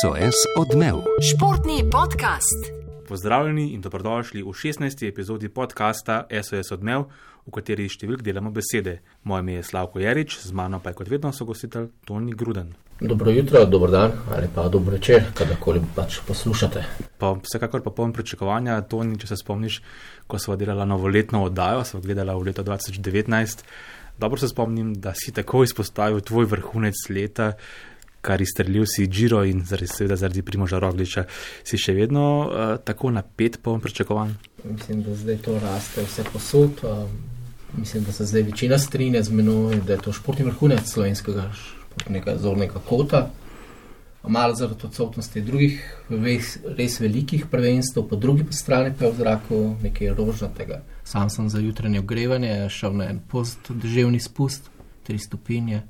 SOS odmev. Športni podcast. Pozdravljeni in dobrodošli v 16. epizodi podcasta SOS odmev, v kateri številk delamo besede. Moje ime je Slavko Jarič, z mano pa je kot vedno sogostitelj Toni Gruden. Dobro jutro, dober dan ali pa dobro večer, kadarkoli pač poslušate. Pa vsekakor pa poln pričakovanja, Toni, če se spomniš, ko smo delali novoletno oddajo, smo gledali v letu 2019. Dobro se spomnim, da si tako izpostavil tvoj vrhunec leta, kar izstrelil si Džiro in zaradi, seveda zaradi Primoža Rogliča. Si še vedno uh, tako napet, poln pričakovanj? Mislim, da zdaj to raste vse posod. Uh, mislim, da se zdaj večina strinja z menoj, da je to športni vrhunec slovenskega športnega zornega kota. Malo zaradi odsotnosti drugih res, res velikih prvenstv, po drugi strani pa je v zraku nekaj rožnatega. Sam sem za jutranje ogrevanje šel na en post, državni spust, tri stopinje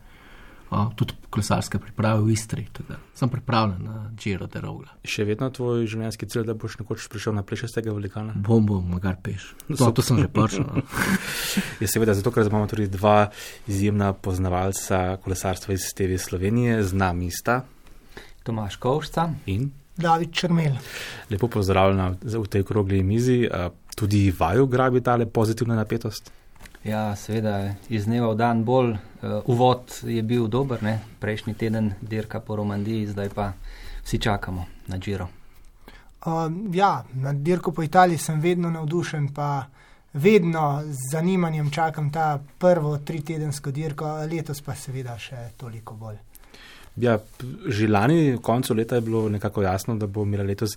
tudi kolesarske priprave v Istri. Sem pripravljen na Giro de Rogla. Še vedno tvoj življenjski cilj, da boš nekoč prišel na plešastega velikana? Bom, bom, magar peš. To, to sem že prišel. No. je seveda zato, ker imamo tudi dva izjemna poznavalca kolesarstva iz TV Slovenije, z nami sta Tomaš Kovšca in David Črmel. Lepo pozdravljena v tej krogli mizi. Tudi vaju grabi tale pozitivna napetost? Ja, seveda, iz dneva v dan bolj. Uh, uvod je bil dober, ne? prejšnji teden dirka po Romandiji, zdaj pa vsi čakamo na Džiro. Uh, ja, na dirko po Italiji sem vedno navdušen, pa vedno z zanimanjem čakam ta prvo tri tedensko dirko, letos pa seveda še toliko bolj. Ja, že lani, koncu leta, je bilo nekako jasno, da bo imela letos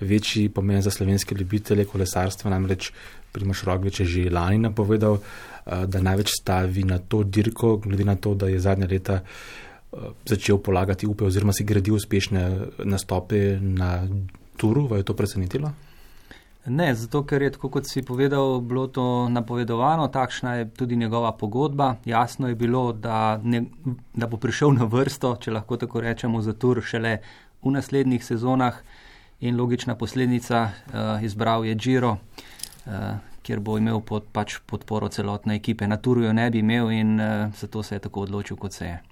večji pomen za slovenske ljubitelje kolesarstva. Namreč Primoš Roglič je že lani napovedal, eh, da največ stavi na to dirko, glede na to, da je zadnja leta eh, začel polagati upe oziroma si gradil uspešne nastope na turu. Vaj je to presenetilo? Ne, zato ker je, tako kot si povedal, bilo to napovedovano, takšna je tudi njegova pogodba. Jasno je bilo, da, ne, da bo prišel na vrsto, če lahko tako rečemo, za tur šele v naslednjih sezonah in logična posledica uh, izbral je Giro, uh, kjer bo imel pod, pač podporo celotne ekipe. Na turu jo ne bi imel in uh, zato se je tako odločil, kot se je.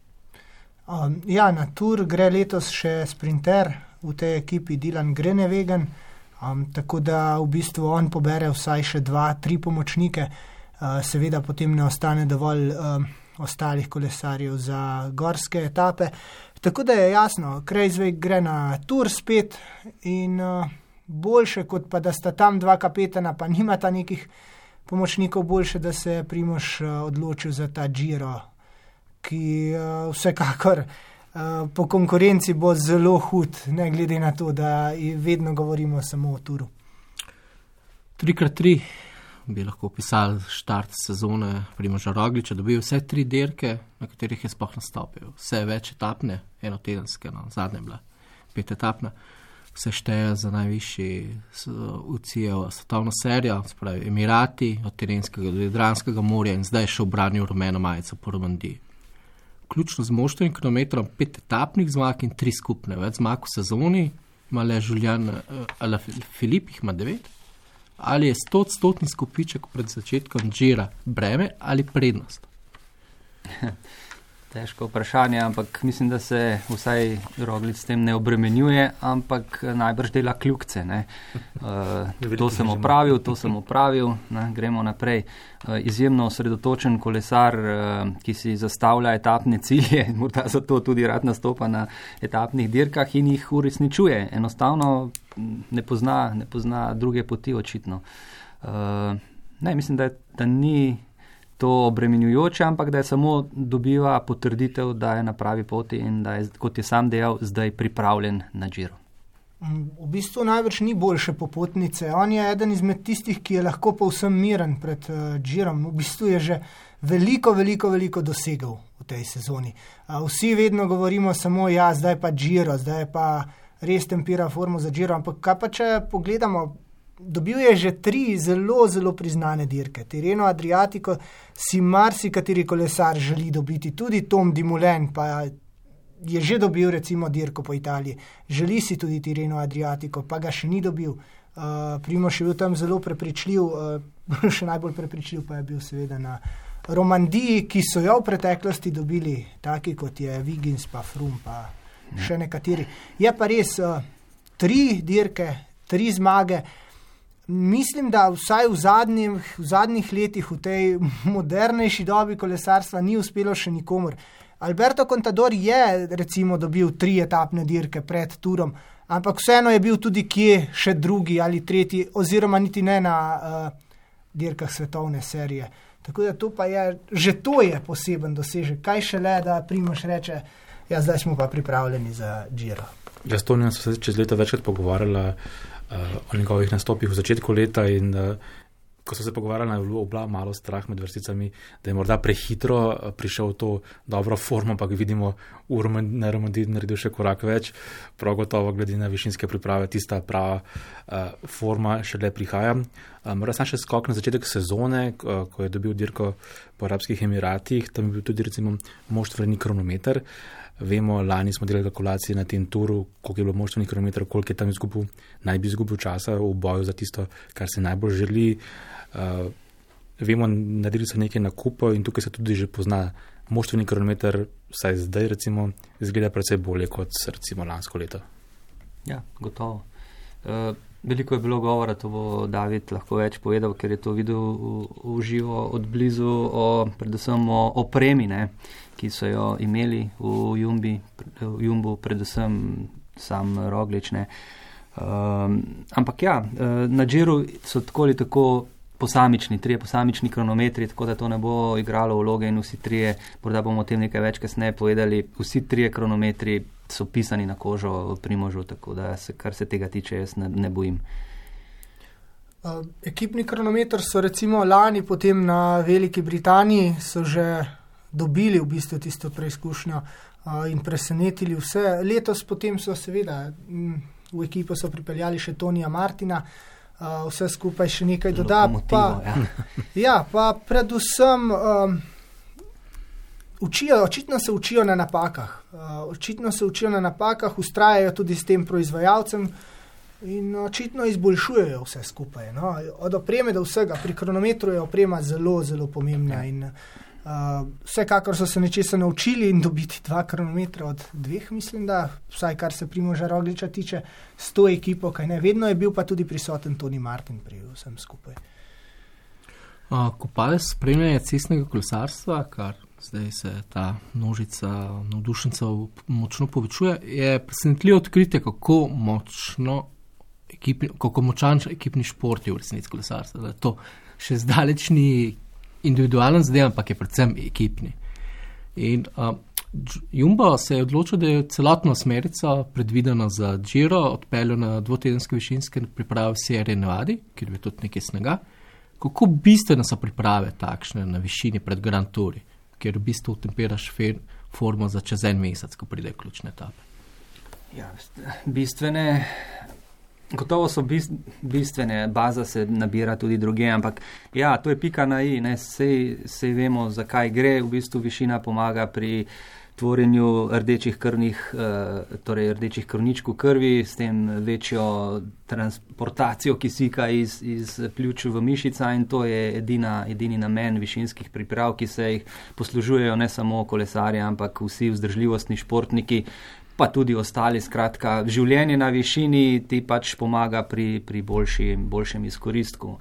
Um, ja, na tur gre letos še sprinter v tej ekipi Dilan Grenevegan. Um, tako da v bistvu on pobere vsaj še dva, tri pomočnike, uh, seveda potem ne ostane dovolj um, ostalih kolesarjev za gorske etape. Tako da je jasno, Krajzvej gre na tur spet in uh, boljše, kot pa da sta tam dva kapetana, pa nimata nekih pomočnikov, boljše, da se je Primoš uh, odločil za ta Giro, ki uh, vsekakor. Eh, po konkurenci bo zelo hud, ne glede na to, da vedno govorimo samo o turu. 3x3 bi lahko pisali štart sezone Primoža Rogliča, da bi vse tri dirke, na katerih je spoh nastopil. Vse več etapne, eno tedenske, no, zadnje bile, pet etapne. Vse šteje za najvišji UCI-jev svetovno serijo, spravi Emirati, od Tirenskega do Jadranskega morja in zdaj še obranil rumeno majico po Romandiji vključno z moštvenim kilometrom, pet etapnih zmag in tri skupne, več zmag v sezoni, ima le Žuljan, uh, ali Filip jih ima devet, ali je sto odstotni skupiček pred začetkom džira breme ali prednost. Težko vprašanje, ampak mislim, da se vsaj roglic s tem ne obremenjuje, ampak najbrž dela kljukce. Uh, to sem opravil, to sem opravil, ne, gremo naprej. Uh, izjemno osredotočen kolesar, uh, ki si zastavlja etapne cilje, morda zato tudi rad nastopa na etapnih dirkah in jih uresničuje. Enostavno ne pozna, ne pozna druge poti, očitno. Uh, ne, mislim, da, da ni to obremenjujoče, ampak da je samo dobiva potrditev, da je na pravi poti in da je, kot je sam dejal, zdaj pripravljen na Džiro. Mm, v bistvu največ ni boljše popotnice. On je eden izmed tistih, ki je lahko povsem miren pred uh, Džirom. V bistvu je že veliko, veliko, veliko dosegel v tej sezoni. Uh, vsi vedno govorimo samo, ja, zdaj pa Džiro, zdaj pa res tempira formo za Džiro. Ampak kaj pa če pogledamo dobil je že tri zelo, zelo priznane dirke. Tireno Adriatico si marsikateri kolesar želi dobiti, tudi Tom Dimulen pa je že dobil recimo dirko po Italiji. Želi si tudi Tireno Adriatico, pa ga še ni dobil. Uh, Primoš je bil tam zelo prepričljiv, uh, še najbolj prepričljiv pa je bil seveda na Romandiji, ki so jo v preteklosti dobili, taki kot je Vigins, pa Frum, pa še nekateri. Je pa res uh, tri dirke, tri zmage. Mislim, da vsaj v zadnjih, v zadnjih letih, v tej modernejši dobi kolesarstva, ni uspelo še nikomor. Alberto Contador je recimo dobil tri etapne dirke pred turom, ampak vseeno je bil tudi kje še drugi ali tretji, oziroma niti ne na uh, dirkah svetovne serije. Tako da to pa je, že to je poseben dosežek. Kaj še le, da Primoš reče, ja, zdaj smo pa pripravljeni za Giro. Ja, s Tonijem smo se čez leta večkrat pogovarjali uh, o njegovih nastopih v začetku leta in uh, ko so se pogovarjali, je bilo obla malo strah med vrsticami, da je morda prehitro uh, prišel v to dobro formo, pa vidimo, da je Romadid naredil še korak več. Prav gotovo, glede na višinske priprave, tista prava uh, forma še le prihaja. Morda um, še skok na začetek sezone, uh, ko je dobil dirko po Arabskih Emiratih, tam je bil tudi recimo moštveni kronometer. Vemo, lani smo delali kalkulacije na tem turu, koliko je bilo moštvenih kilometrov, koliko je tam izgubil, naj bi izgubil časa v boju za tisto, kar se najbolj želi. Uh, vemo, naredili so nekaj nakupov in tukaj se tudi že pozna moštveni kilometr, vsaj zdaj, recimo, izgleda precej bolje kot recimo lansko leto. Ja, gotovo. Uh, veliko je bilo govora, to bo David lahko več povedal, ker je to videl v, v živo od blizu, o, predvsem o opremi, ne, ki so jo imeli v, Jumbi, v Jumbu, predvsem sam Roglične. Um, ampak ja, eh, na Džiru so tako ali tako posamični, trije posamični kronometri, tako da to ne bo igralo vloge in vsi trije, morda bomo o tem nekaj več kasneje povedali, vsi trije kronometri so pisani na kožo primožu, tako da se, kar se tega tiče, jaz ne, ne bojim. Uh, ekipni kronometer so recimo lani potem na Veliki Britaniji že dobili v bistvu tisto preizkušnjo uh, in presenetili vse. Letos potem so seveda m, v ekipo so pripeljali še Tonija Martina, uh, vse skupaj še nekaj doda. Pa, ja. ja, pa predvsem. Um, učijo, očitno se učijo na napakah. Uh, očitno se učijo na napakah, ustrajajo tudi s tem proizvajalcem in očitno izboljšujejo vse skupaj. No? Od opreme do vsega, pri kronometru je oprema zelo, zelo pomembna. In, uh, vsekakor so se nečesa naučili in dobiti dva kronometra od dveh, mislim, da vsaj kar se Primoža Rogliča tiče, s to ekipo, kaj ne. Vedno je bil pa tudi prisoten Toni Martin pri vsem skupaj. Ko pa je spremljanje cestnega kolesarstva, kar zdaj se ta množica navdušencev močno povečuje, je presenetljivo odkritje, kako močno. Ekipni, kako močan ekipni šport je v resnici kolesarstvo. To še zdaleč ni individualen zadev, ampak je predvsem ekipni. In uh, Jumbo se je odločil, da je celotna smerica predvidena za Giro, odpeljal na dvotedenske višinske priprave serije Nevadi, kjer je tudi nekaj snega. Kako bistvene so priprave takšne na višini pred Grand Touri? ker v bistvu temperaš formo za čez en mesec, ko pride ključne etape. Ja, bistvene. Gotovo so bistvene, baza se nabira tudi druge, ampak ja, to je pika na i, ne, sej, sej vemo, zakaj gre, v bistvu višina pomaga pri tvorjenju rdečih krvnih, eh, torej rdečih krvničkov krvi, s tem večjo transportacijo kisika iz, iz pljuč v mišica in to je edina, edini namen višinskih priprav, ki se jih poslužujejo ne samo kolesarji, ampak vsi vzdržljivostni športniki. Pa tudi ostali, skratka, življenje na višini ti pač pomaga pri, pri boljši, boljšem izkoristku.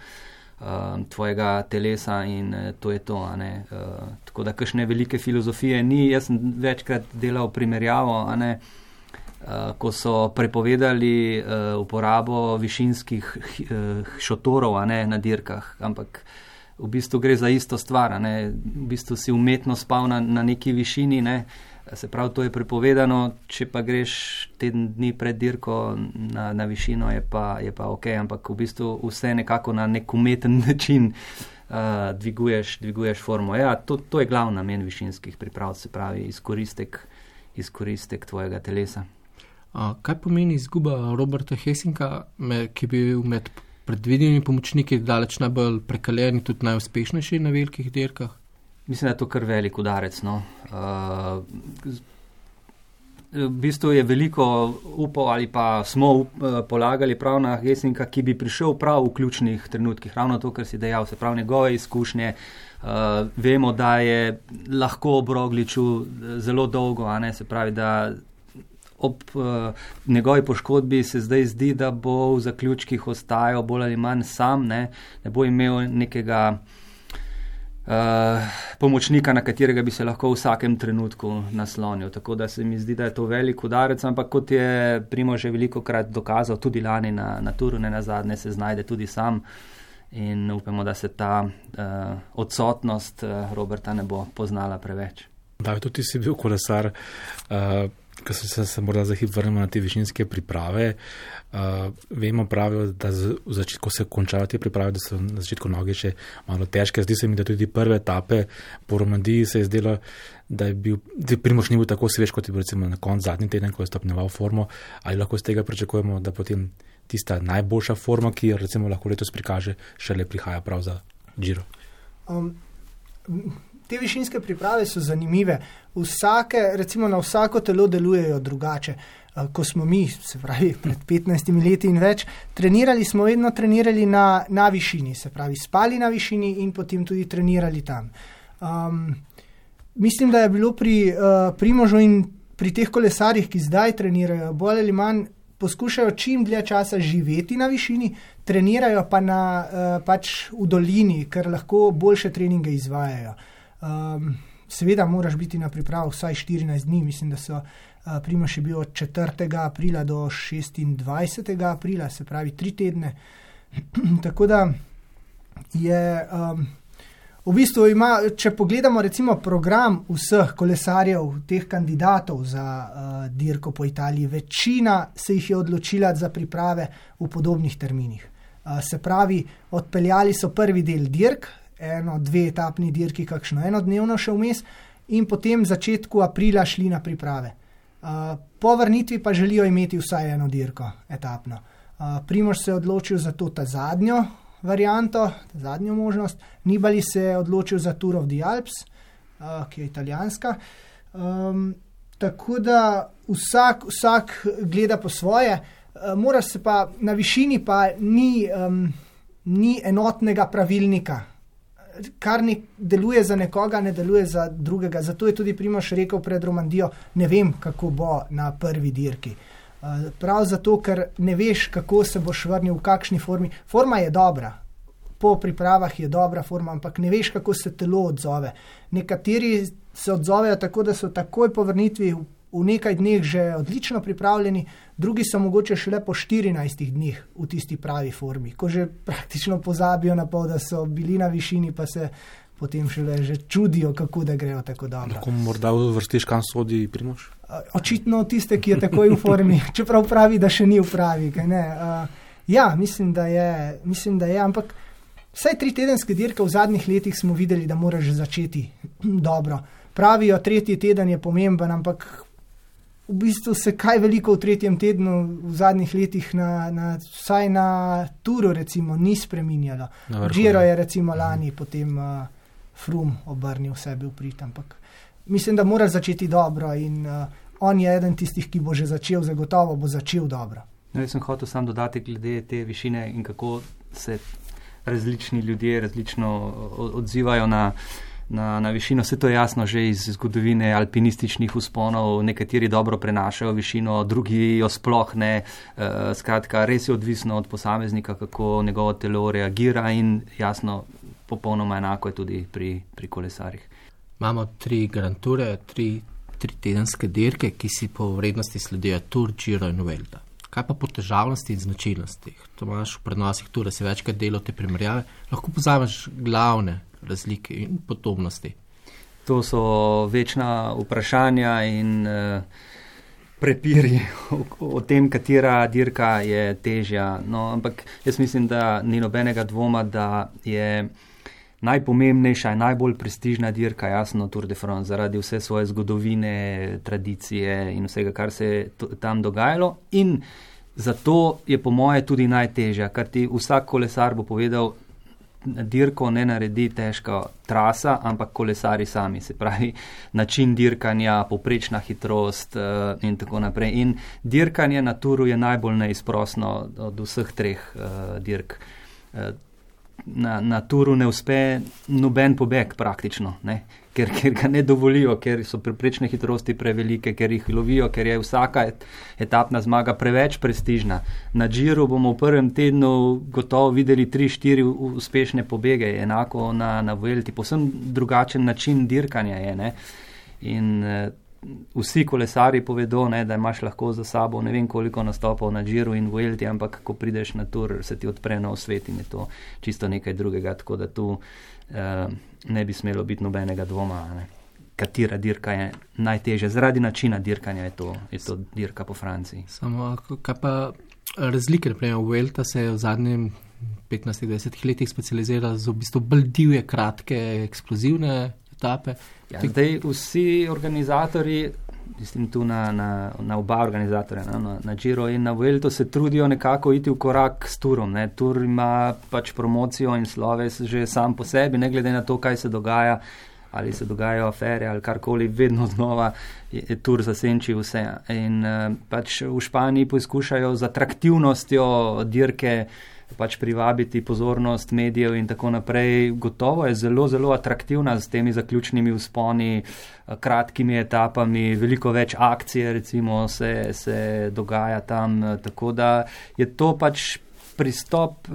Uh, tvojega telesa in uh, to je to. Uh, tako da, kakšne velike filozofije ni. Jaz sem večkrat delal primerjavo, uh, ko so prepovedali uh, uporabo višinskih uh, šotorov ne, na dirkah, ampak v bistvu gre za isto stvar. V bistvu si umetno spal na, na neki višini. Ne, uh, Se pravi, to je prepovedano, če pa greš teden dni pred dirko na, na višino, je pa, je pa ok, ampak v bistvu vse nekako na nek umeten način uh, dviguješ, dviguješ formo. Ja, to, to je glavni namen višinskih priprav, se pravi, izkoristek, izkoristek tvojega telesa. A, kaj pomeni izguba Roberta Hesinka, me, ki je bil med predvidenimi pomočniki daleč najbolj prekaljen in tudi najuspešnejši na velikih dirkah? Mislim, da je to kar velik udarec. No. Uh, v bistvu je veliko upov ali pa smo up, uh, polagali prav na Hesinka, ki bi prišel prav v ključnih trenutkih. Ravno to, kar si dejal, se pravi njegove izkušnje. Uh, vemo, da je lahko ob Rogliču zelo dolgo, a ne se pravi, da ob uh, njegovi poškodbi se zdaj zdi, da bo v zaključkih ostajal bolj ali manj sam, ne, ne bo imel nekega uh, pomočnika, na katerega bi se lahko v vsakem trenutku naslonil. Tako da se mi zdi, da je to velik udarec, ampak kot je Primo že veliko krat dokazal, tudi lani na, na Turu, ne na zadnje, se znajde tudi sam. In upamo, da se ta uh, odsotnost uh, Roberta ne bo poznala preveč. Da, tudi si bil kolesar, uh, ko se, se morda za hip vrnemo na te višinske priprave. Uh, vemo, pravijo, da z, v začetku se končajo te priprave, da so na začetku noge še malo težke. Zdi se mi, da tudi prve etape po Romandiji se je zdelo, da je bil, da primoš ni bil tako svež, kot je bil recimo na koncu zadnji teden, ko je stopneval formo. Ali lahko z tega pričakujemo, da potem tista najboljša forma, ki jo recimo lahko letos prikaže, šele prihaja prav za Giro? Um, te višinske priprave so zanimive. Vsake, recimo na vsako telo delujejo drugače. Eh, ko smo mi, se pravi, pred 15 leti in več, trenirali smo vedno trenirali na, na višini, se pravi, spali na višini in potem tudi trenirali tam. Um, mislim, da je bilo pri uh, Primožu in pri teh kolesarjih, ki zdaj trenirajo, bolj ali manj poskušajo čim dlje časa živeti na višini, trenirajo pa na, uh, pač v dolini, ker lahko boljše treninge izvajajo. Um, seveda, moraš biti na pripravi vsaj 14 dni, mislim, da so uh, Primoš je bil od 4. aprila do 26. aprila, se pravi tri tedne. Tako da je. Um, V bistvu ima, če pogledamo recimo program vseh kolesarjev, teh kandidatov za uh, dirko po Italiji, večina se jih je odločila za priprave v podobnih terminih. Uh, se pravi, odpeljali so prvi del dirk, eno, dve etapni dirki, kakšno enodnevno še vmes, in potem v začetku aprila šli na priprave. Uh, po vrnitvi pa želijo imeti vsaj eno dirko, etapno. Uh, Primož se je odločil za to ta zadnjo varianto, zadnjo možnost. Nibali se je odločil za Tour of the Alps, uh, ki je italijanska. Um, tako da vsak, vsak gleda po svoje, uh, mora se pa na višini, pa ni, um, ni enotnega pravilnika. Kar ne deluje za nekoga, ne deluje za drugega. Zato je tudi Primoš rekel pred Romandijo: Ne vem, kako bo na prvi dirki. Eh, prav zato, ker ne veš, kako se boš vrnil, v kakšni formi. Forma je dobra, po pripravah je dobra forma, ampak ne veš, kako se telo odzove. Nekateri se odzovejo tako, da so takoj po vrnitvi v nekaj dneh že odlično pripravljeni, drugi so mogoče šele po 14 dneh v tisti pravi formi, ko že praktično pozabijo na pol, da so bili na višini, pa se potem šele že čudijo, kako da grejo tako dobro. Lahko morda vrstiš, kam sodi primož? Očitno tiste, ki je takoj v formi, čeprav pravi, da še ni v pravi. Uh, ja, mislim da, je, mislim, da je. Ampak vsaj tri tedenske dirke v zadnjih letih smo videli, da moraš začeti dobro. Pravijo, tretji teden je pomemben, ampak v bistvu se kaj veliko v tretjem tednu v zadnjih letih, na, na, vsaj na Turu, recimo, ni spremenjalo. Giro je recimo lani mhm. potem. Uh, frum obrnil sebe v prid. Ampak mislim, da mora začeti dobro in uh, on je eden tistih, ki bo že začel, zagotovo bo začel dobro. No, jaz sem hotel samo dodati glede te višine in kako se različni ljudje različno odzivajo na. Na, na višino se to je jasno že iz zgodovine alpinističnih usponov, nekateri dobro prenašajo višino, drugi jo sploh ne. E, skratka, res je odvisno od posameznika, kako njegovo telo reagira in jasno, popolnoma enako je tudi pri, pri kolesarjih. Imamo tri granture, tri, tri tedenske dirke, ki si po vrednosti sledijo Tour, Giro in Velda. Kaj pa po težavnosti in značilnosti? To imaš v prenosih tu, da si večkrat delo te primerjave, lahko pozameš glavne razlike in podobnosti. To so večna vprašanja in uh, prepiri o, o tem, katera dirka je težja. No, ampak jaz mislim, da ni nobenega dvoma, da je najpomembnejša in najbolj prestižna dirka, jasno, Tour de France, zaradi vse svoje zgodovine, tradicije in vsega, kar se je tam dogajalo. In zato je po moje tudi najtežja, ker ti vsak kolesar bo povedal, dirko ne naredi težka trasa, ampak kolesari sami, se pravi način dirkanja, poprečna hitrost uh, in tako naprej. In dirkanje na turu je najbolj neizprosno od vseh treh uh, dirk. Uh, na, na turu ne uspe noben pobeg praktično, ne? Ker, ker ga ne dovolijo, ker so preprečne hitrosti prevelike, ker jih lovijo, ker je vsaka et, etapna zmaga preveč prestižna. Na Džiru bomo v prvem tednu gotovo videli 3-4 uspešne pobege, enako na, na Vuelti, posebno drugačen način dirkanja je. Ne? In eh, vsi kolesari povedo, ne, da imaš lahko za sabo ne vem koliko nastopov na Džiru in Vuelti, ampak ko prideš na tur, se ti odpre nov svet in je to čisto nekaj drugega. Tako da tu eh, ne bi smelo biti nobenega dvoma. Ne. Katera dirka je najtežja, zaradi načina dirkanja je to, je to dirka po Franciji. Samo, kaj pa razlike, naprimer, Vuelta se je v zadnjem 15-20 letih specializirala za v bistvu bolj divje, kratke, eksplozivne etape. Ja, zdaj vsi organizatori, mislim tu na, na, na oba organizatorja, no, na, na Giro in na Vuelto, se trudijo nekako iti v korak s turom. Ne. Tur ima pač promocijo in sloves že sam po sebi, ne glede na to, kaj se dogaja. Ali se dogajajo afere ali karkoli, vedno znova je, je tur zasenčil vse. In uh, pač v Španiji poskušajo z atraktivnostjo dirke pač privabiti pozornost medijev in tako naprej. Gotovo je zelo, zelo atraktivna z temi zaključnimi vzponi, eh, kratkimi etapami, veliko več akcije recimo se, se dogaja tam. Eh, tako da je to pač pristop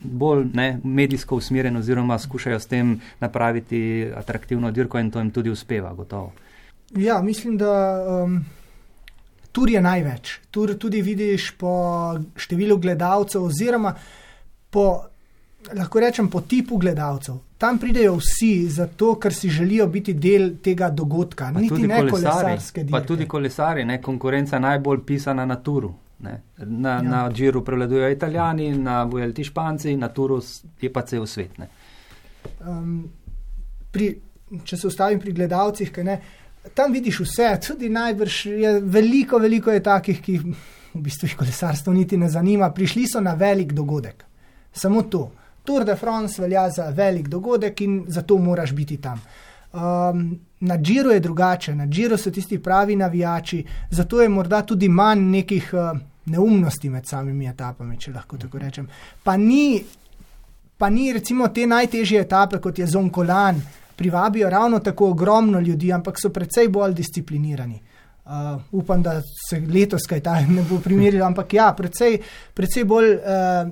bolj ne, medijsko usmerjen oziroma skušajo s tem napraviti atraktivno dirko in to jim tudi uspeva, gotovo. Ja, mislim, da. Um... Tur je največ. Tur tudi vidiš po številu gledalcev, oziroma po, lahko rečem, po tipu gledalcev. Tam pridejo vsi zato, ker si želijo biti del tega dogodka. Pa Niti ne kolesarske dirke. Pa tudi kolesari, ne konkurenca najbolj pisana na turu. Ne. Na, ja. na Džiru prevladujejo Italijani, na Vuelti Španci, na Turu je pa cel svet. Um, pri, če se ustavim pri gledalcih, kaj ne tam vidiš vse, tudi najbrž je veliko, veliko je takih, ki v bistvu jih kolesarstvo niti ne zanima. Prišli so na velik dogodek. Samo to. Tour de France velja za velik dogodek in zato moraš biti tam. Um, na Džiru je drugače, na Džiru so tisti pravi navijači, zato je morda tudi manj nekih uh, neumnosti med samimi etapami, če lahko tako rečem. Pa ni, pa ni recimo te najtežje etape, kot je Zonkolan, privabijo ravno tako ogromno ljudi, ampak so precej bolj disciplinirani. Uh, upam, da se letos kaj takega ne bo primerjalo, ampak ja, precej, precej bolj uh,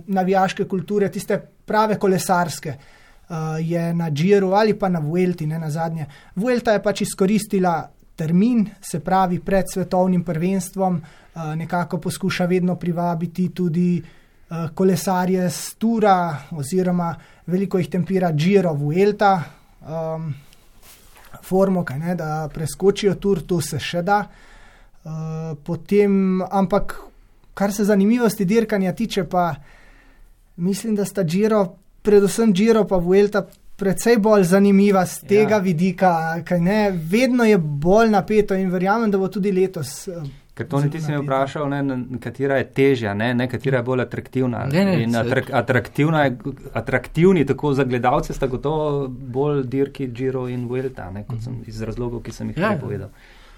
navijaške kulture, tiste prave kolesarske, uh, je na Džiru ali pa na Vuelti, ne na zadnje. Vuelta je pač izkoristila termin, se pravi pred svetovnim prvenstvom, uh, nekako poskuša vedno privabiti tudi uh, kolesarje z Tura, oziroma veliko jih tempira Džiro, Vuelta, um, formo, ne, da preskočijo tur, to se še da. Uh, potem, ampak, kar se zanimivosti dirkanja tiče, pa mislim, da sta Džiro, predvsem Džiro, pa Vuelta, precej bolj zanimiva z tega ja. vidika, kaj ne, vedno je bolj napeto in verjamem, da bo tudi letos. Uh, Ker to niti si me vprašal, ne, katera je težja, ne, ne, katera je bolj atraktivna. Ne, ne, atrak, atraktivna je, atraktivni tako za gledalce sta gotovo bolj dirki Giro in Vuelta, ne, kot sem iz razlogov, ki sem jih ja. povedal.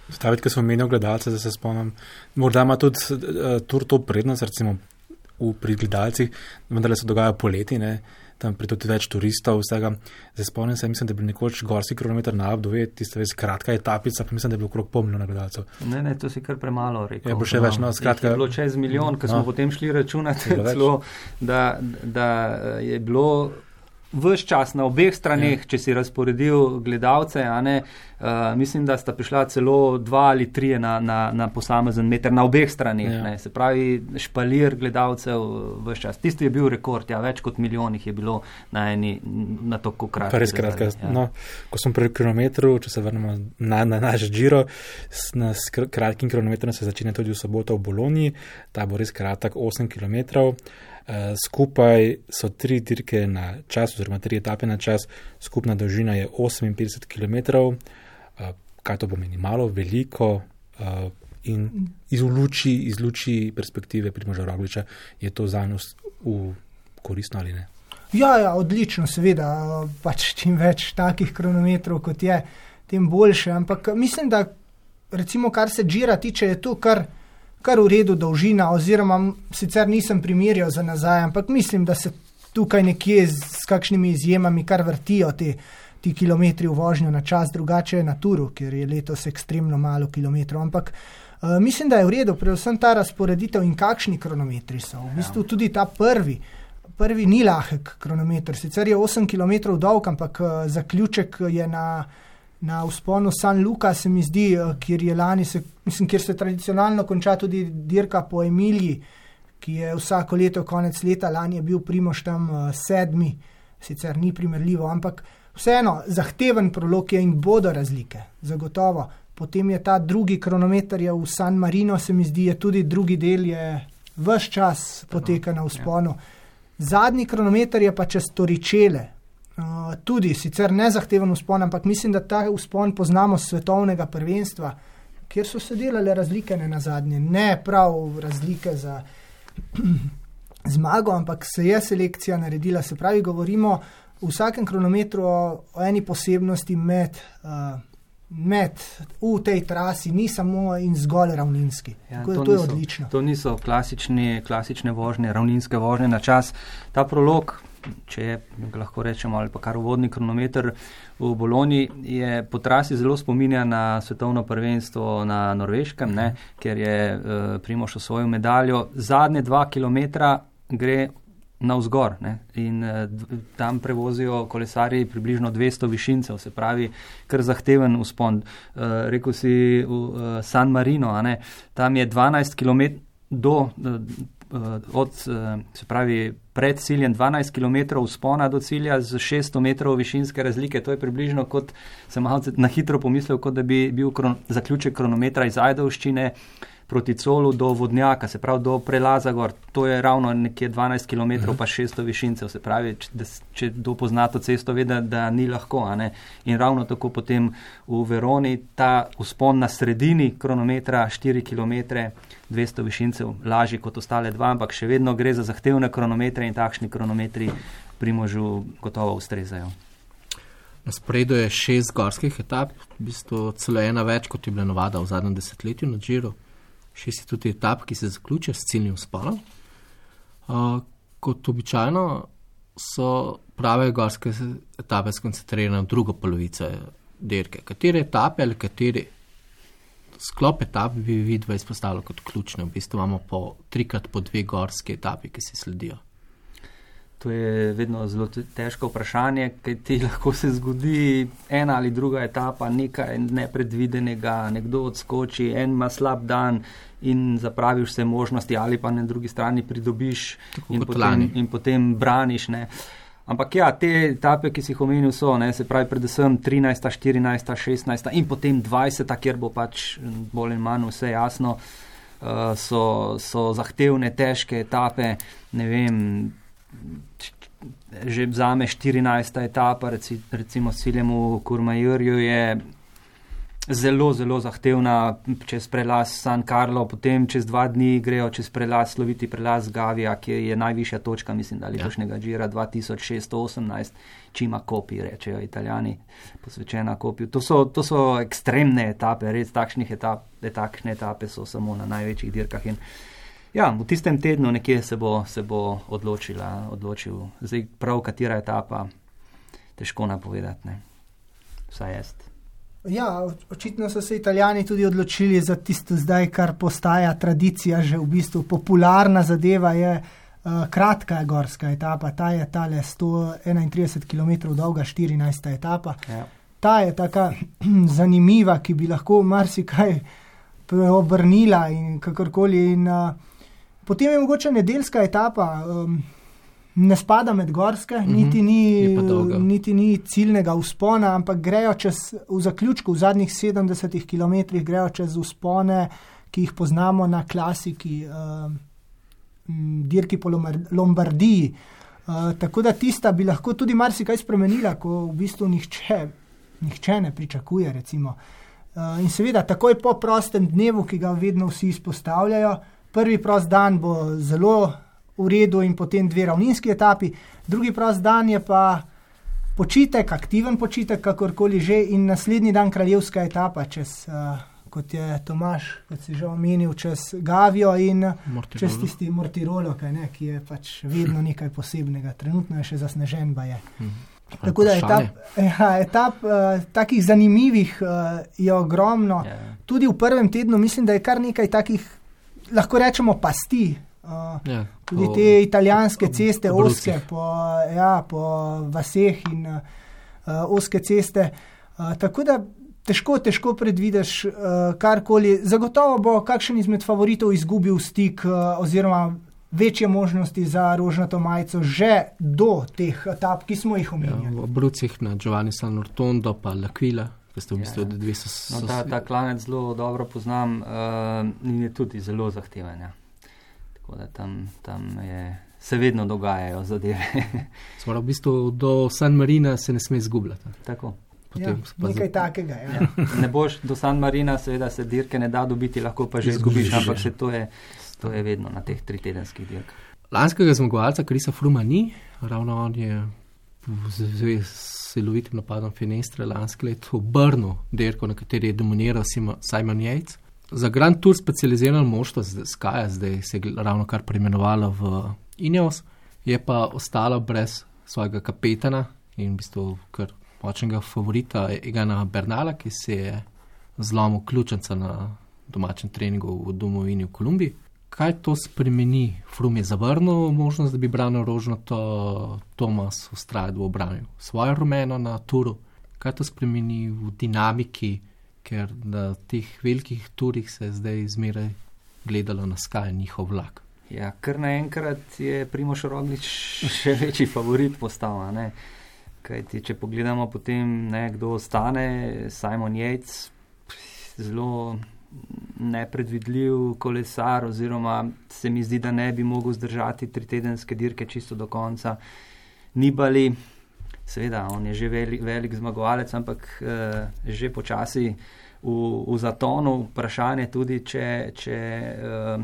Staviti, ki smo menili gledalce, da se spomnim, morda ima tudi uh, tur to prednost, recimo v, pri gledalcih, vendar se dogaja poleti. Ne, tam pride tudi več turistov, vsega. Zdaj spomnim se, mislim, da je bil nekoč gorski kilometr na Abdu, tiste res kratka etapica, pa mislim, da je bilo okrog pol milijona gledalcev. Ne, ne, to si kar premalo rekel. Je bilo še no, več, no, skratka. Je bilo čez milijon, ker no. smo potem šli računati, celo, da, da je bilo vse čas na obeh straneh, ja. če si razporedil gledalce, ne, uh, mislim, da sta prišla celo dva ali tri na, na, na posamezen meter na obeh straneh. Ja. Se pravi, špalir gledalcev vse čas. Tisti je bil rekord, ja, več kot milijonih je bilo na eni, na tako kratkem. Res kratka. Ja. No, ko sem pri kilometru, če se vrnemo na, na naš Giro, s, na, s kratkim kilometrom se začne tudi v soboto v Bologni, ta bo res kratek 8 km. Eh, skupaj so tri dirke na čas, oziroma tri etape na čas, skupna dolžina je 58 km. Uh, kaj to pomeni? Malo, veliko. Uh, in iz luči, iz luči perspektive Primoža Rogliča je to za nas koristno ali ne? Ja, ja, odlično, seveda. Pač čim več takih kronometrov kot je, tem boljše. Ampak mislim, da recimo, kar se žira tiče, je to, kar kar v redu dolžina, oziroma sicer nisem primerjal za nazaj, ampak mislim, da se tukaj nekje z, s kakšnimi izjemami, kar vrtijo te, ti kilometri v vožnjo na čas, drugače je na turu, ker je letos ekstremno malo kilometrov. Ampak uh, mislim, da je v redu, predvsem ta razporeditev in kakšni kronometri so. V bistvu tudi ta prvi. Prvi ni lahek kronometer, sicer je 8 km dolg, ampak uh, zaključek je na, na usponu San Luka, se mi zdi, uh, kjer, lani se, mislim, kjer se tradicionalno konča tudi dirka po Emiliji, ki je vsako leto konec leta, lani je bil Primoš tam uh, sedmi, sicer ni primerljivo, ampak vseeno zahteven prolog je in bodo razlike, zagotovo. Potem je ta drugi kronometer je v San Marino, se mi zdi, je tudi drugi del, je vse čas poteka na usponu. Ja. Zadnji kronometer je pa čez Toričele, tudi sicer ne zahteven uspon, ampak mislim, da ta uspon poznamo z svetovnega prvenstva, kjer so se delale razlike ne na zadnje, ne prav razlike za zmago, ampak se je selekcija naredila. Se pravi, govorimo v vsakem kronometru o, o eni posebnosti med. Uh, Med v tej trasi ni samo in zgolj ravninski. Ja, to, to je niso, odlično. To niso klasične vožnje, ravninske vožnje na čas. Ta prolog, če je, lahko rečemo, ali pa kar uvodni kronometer v Bologni, je po trasi zelo spominja na svetovno prvenstvo na Norveškem, ne, ker je uh, Primoš osvojil medaljo. Zadnje dva kilometra gre navzgor ne? in uh, tam prevozijo kolesari približno 200 višincev, se pravi, kar zahteven uspon. Uh, rekel si v uh, San Marino, tam je 12 km do. Uh, Od, se pravi, pred ciljem 12 km vzpona do cilja z 600 metrov višinske razlike. To je približno kot, sem malce na hitro pomislil, kot da bi bil kron, zaključek kronometra iz Ajdovščine proti colu do vodnjaka, se pravi do prelaza gor. To je ravno nekje 12 km, uh -huh. pa 600 višincev. Se pravi, če, če kdo pozna to cesto, ve, da, da ni lahko. In ravno tako potem v Veroni ta uspon na sredini kronometra, 4 km, 200 višincev, lažji kot ostale dva, ampak še vedno gre za zahtevne kronometre in takšni kronometri pri možu gotovo ustrezajo. Na sporedu je šest gorskih etap, v bistvu celo ena več, kot je bila navada v zadnjem desetletju na Džiru šest je tudi etap, ki se zaključuje s ciljnim spolom. Uh, kot običajno so prave gorske etape skoncentrirane na drugo polovico dirke. Katere etape ali kateri sklop etap bi vidva izpostavila kot ključne? V bistvu imamo po trikrat po dve gorske etapi, ki se sledijo. To je vedno zelo težko vprašanje, kaj ti lahko se zgodi ena ali druga etapa, nekaj nepredvidenega, nekdo odskoči, en ima slab dan in zapraviš vse možnosti, ali pa na drugi strani pridobiš in potem, in potem braniš. Ne. Ampak ja, te etape, ki si jih omenil, so, ne, se pravi, predvsem 13, 14, 16 in potem 20, kjer bo pač bolj ali manj vse jasno, uh, so, so zahtevne, težke etape, ne vem že za me 14. etapa, reci, recimo s ciljem v Kurmajurju, je zelo, zelo zahtevna čez prelaz San Carlo, potem čez dva dni grejo čez prelaz, sloviti prelaz Gavija, ki je najvišja točka, mislim, da letošnjega ja. žira 2618, čima kopi, rečejo italijani, posvečena kopiju. To so, to so ekstremne etape, res takšnih etap, takšne etape so samo na največjih dirkah. In, Ja, v tistem tednu nekje se bo, se bo odločila, odločil, zdaj prav katera etapa, težko napovedati, ne. vsaj jaz. Ja, očitno so se italijani tudi odločili za tisto zdaj, kar postaja tradicija, že v bistvu popularna zadeva je uh, kratka gorska etapa, ta je tale 131 km dolga 14. etapa. Ja. Ta je taka zanimiva, ki bi lahko marsikaj obrnila in kakorkoli. In, uh, Potem je mogoče nedeljska etapa, um, ne spada med gorske, mm -hmm. niti, ni, niti ni ciljnega uspona, ampak grejo čez, v zaključku, v zadnjih 70 km, grejo čez uspone, ki jih poznamo na klasiki, um, dirki po Lombardiji. Uh, tako da tista bi lahko tudi marsikaj spremenila, ko v bistvu nihče, nihče ne pričakuje. Recimo. Uh, in seveda, takoj po prostem dnevu, ki ga vedno vsi izpostavljajo, prvi prost dan bo zelo v redu in potem dve ravninski etapi, drugi prost dan je pa počitek, aktiven počitek, kakorkoli že, in naslednji dan kraljevska etapa čez uh, kot je Tomaš, kot si že omenil, čez Gavijo in Mortirolo. čez tisti Mortirolo, ne, ki je pač vedno nekaj posebnega. Trenutno je še zasnežen, pa je. Tako da etap, ja, etap uh, takih zanimivih uh, je ogromno. Ja. Tudi v prvem tednu mislim, da je kar nekaj takih, lahko rečemo, pasti. Uh, Ja, tudi po- te italijanske ceste, po oske po, ja, po vaseh in uh, oske ceste. Uh, tako da težko, težko predvideš uh, karkoli. Zagotovo bo kakšen izmed favoritov izgubil stik uh, oziroma večje možnosti za rožnato majico že do teh etap, ki smo jih Ja, omenjali. v Brucih na Giovanni San Rotondo, pa L'Aquila, v bistvu Ja. dve so. so No, ta, ta klanec zelo dobro poznam uh, in je tudi zelo zahteven. Ja. Tako da tam, tam je, se vedno dogajajo zadeve. Smo v bistvu do San Marina se ne sme izgubljati. Tako. Ja, Potem nekaj takega. Ja. Ja. Ne boš do San Marina, seveda se dirke ne da dobiti, lahko pa že Izgubiš, ampak se to je, to je vedno na teh tritedenskih dirkah. Lanskega zmagovalca Krisa Fruma ni, ravno on je v zvezi s silovitim napadom Finestre lansko leto obrnil dirko, na kateri je dominiral Simo- Simon Yates. Za Grand Tour specializirano moštvo z Skaja, zdaj se je ravno kar preimenovalo v Ineos, je pa ostalo brez svojega kapetana in v bistvu kar močnega favorita Egana Bernala, ki se je zlomil ključenca na domačem treningu v domovini v Kolumbiji. Kaj to spremeni? Frum je zavrnil možnost, da bi branil rožnato, Tomas ustraja, da bo branil svojo rumeno na turu. Kaj to spremeni v dinamiki, ker na teh velikih turih se je zdaj zmeraj gledalo na skaj njihov vlak. Ja, kar naenkrat je Primoš Roglič še večji favorit postal. Kajti, če pogledamo potem, ne, kdo ostane, Simon Yates, zelo nepredvidljiv kolesar, oziroma se mi zdi, da ne bi mogel zdržati tri tedenske dirke čisto do konca. Nibali, seveda, on je že velik, velik zmagovalec, ampak eh, že počasi v, v zatonu. Vprašanje tudi, če, če eh,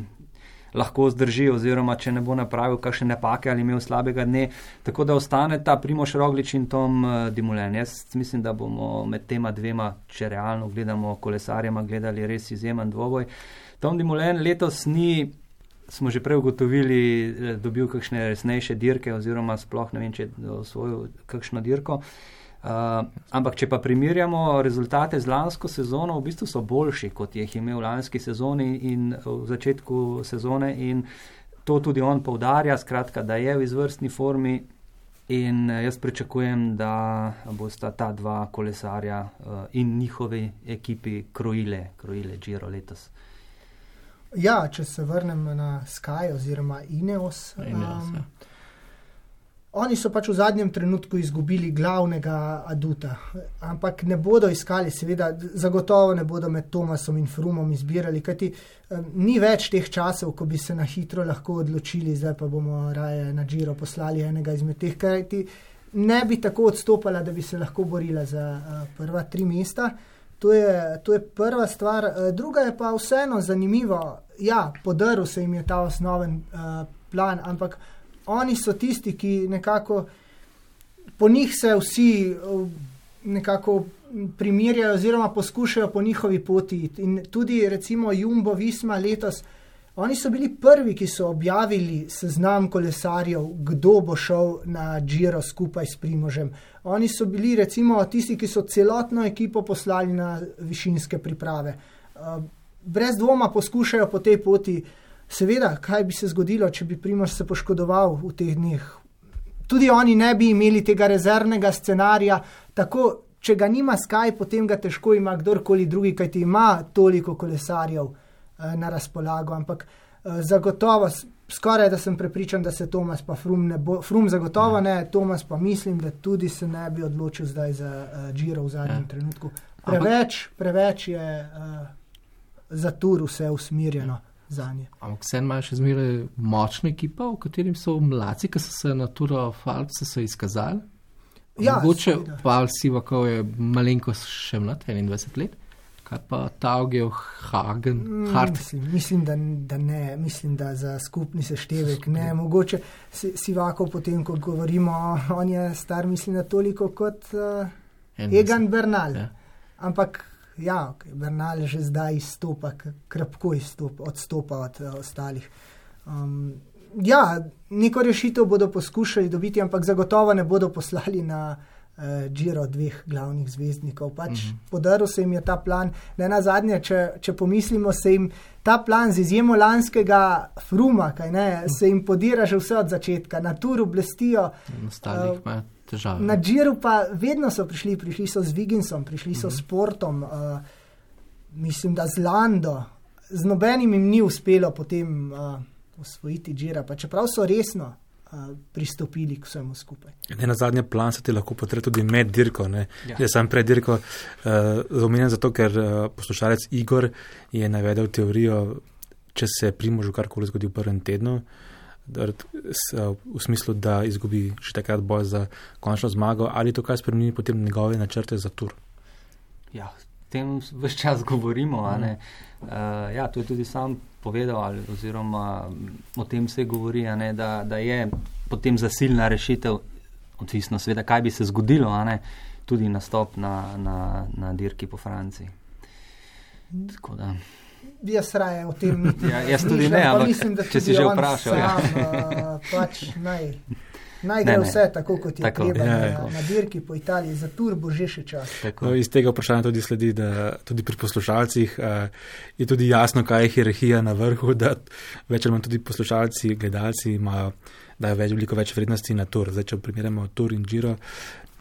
lahko zdrži, oziroma če ne bo napravil kakšne napake ali imel slabega dne. Tako da ostane ta Primoš Roglič in Tom uh, Dimulen. Jaz mislim, da bomo med tema dvema, če realno gledamo kolesarjema, gledali res izjemen dvoboj. Tom Dimulen letos ni. Smo že prej ugotovili, da je dobil kakšne resnejše dirke, oziroma sploh ne vem, če je osvojil kakšno dirko. Uh, ampak, če pa primerjamo rezultate z lansko sezono, v bistvu so boljši, kot jih je imel v lanski sezoni in v začetku sezone. In to tudi on poudarja, skratka, da je v izvrstni formi. In eh, jaz pričakujem, da bosta ta dva kolesarja uh, in njihovi ekipi krojile, krojile Giro letos. Ja, če se vrnem na Sky oziroma Ineos. Ineos, um, ja. Oni so pač v zadnjem trenutku izgubili glavnega aduta, ampak ne bodo iskali, seveda, zagotovo ne bodo med Tomasom in Frumom izbirali, kajti um, ni več teh časov, ko bi se na hitro lahko odločili, zdaj pa bomo raje na Giro poslali enega izmed teh, kajti ne bi tako odstopala, da bi se lahko borila za uh, prva tri mesta. To je, to je prva stvar. Uh, druga je pa vseeno zanimivo. Ja, podaril se jim je ta osnoven uh, plan, ampak oni so tisti, ki nekako po njih se vsi uh, nekako primerjajo, oziroma poskušajo po njihovi poti. In tudi, recimo, Jumbo Visma letos, oni so bili prvi, ki so objavili seznam kolesarjev, kdo bo šel na Giro skupaj s Primožem. Oni so bili, recimo, tisti, ki so celotno ekipo poslali na višinske priprave. Uh, brez dvoma poskušajo po tej poti. Seveda, kaj bi se zgodilo, če bi Primož se poškodoval v teh dneh? Tudi oni ne bi imeli tega rezervnega scenarija, tako če ga nima Sky, potem ga težko ima kdorkoli drugi, kajti ima toliko kolesarjev eh, na razpolago. Ampak eh, zagotovo, skoraj da sem prepričan, da se Tomas pa Frum ne bo, Frum zagotovo ne, Tomas pa mislim, da tudi se ne bi odločil zdaj za uh, Giro v zadnjem Ja. trenutku. Preveč, preveč je uh, za tur vse usmirjeno za nje. Ampak vse imajo še zmeraj močno ekipo, v katerem so mladci, ki so se na Turo Falpse so izkazali. Ja, Mogoče. Pavel Sivakov je malenkost še mlad, 21 let, kaj pa Taugev Hagen, Mm, Hart. Mislim, mislim, da, da ne, mislim, da za skupni seštevek ne. Mogoče si, Sivakov, potem, ko govorimo, on je star, mislim, da toliko kot uh, Egan Bernal. Ja. Ampak ja, okay, Bernal že zdaj izstopa, krpko izstopa, odstopa od uh, ostalih. Um, ja, neko rešitev bodo poskušali dobiti, ampak zagotovo ne bodo poslali na Giro dveh glavnih zvezdnikov. Pač uh -huh. Podaril se jim je ta plan. Ne na zadnje, če, če pomislimo, se jim ta plan z izjemo lanskega fruma, kaj ne, se jim podira že vse od začetka, na turu blestijo. Uh, Na Džiru pa vedno so prišli, prišli so z Viginsom, prišli so uh -huh. s Portom, uh, mislim, da z Lando. Z nobenim jim ni uspelo potem uh, osvojiti Džira, pa čeprav so resno pristopili k vsemu skupaj. Ne, na zadnje plan se ti lahko potre tudi med dirko. Ja. Jaz sem pred dirko uh, omenjen zato, ker uh, poslušalec Igor je navedel teorijo, če se primožu karkoli zgodi v prvem tednu, da, s, uh, v smislu, da izgubi še takrat boj za končno zmago, ali to kaj spremeni potem njegove načrte za tur. Ja, tem vse čas govorimo. Mm. Uh, ja, to je tudi sam povedal, ali, oziroma o tem se govori, ne, da, da je potem zasilna rešitev, odvisno seveda, kaj bi se zgodilo, ne, tudi nastop na, na, na dirki po Franciji. Jaz raje o tem ja, jaz tudi ne, ampak mislim, če si že vprašal. Ja. Sam, ja. uh, pač naj. Naj gre vse tako, kot je tako, treba, ja, na, ja. na dirki po Italiji, za tur bo že še čas. No, iz tega vprašanja tudi sledi, da tudi pri poslušalcih uh, je tudi jasno, kaj je hierarhija na vrhu, da več ali manj tudi poslušalci, gledalci imajo, da je več, veliko več vrednosti na tur. Zdaj, če primerjamo tur in Giro,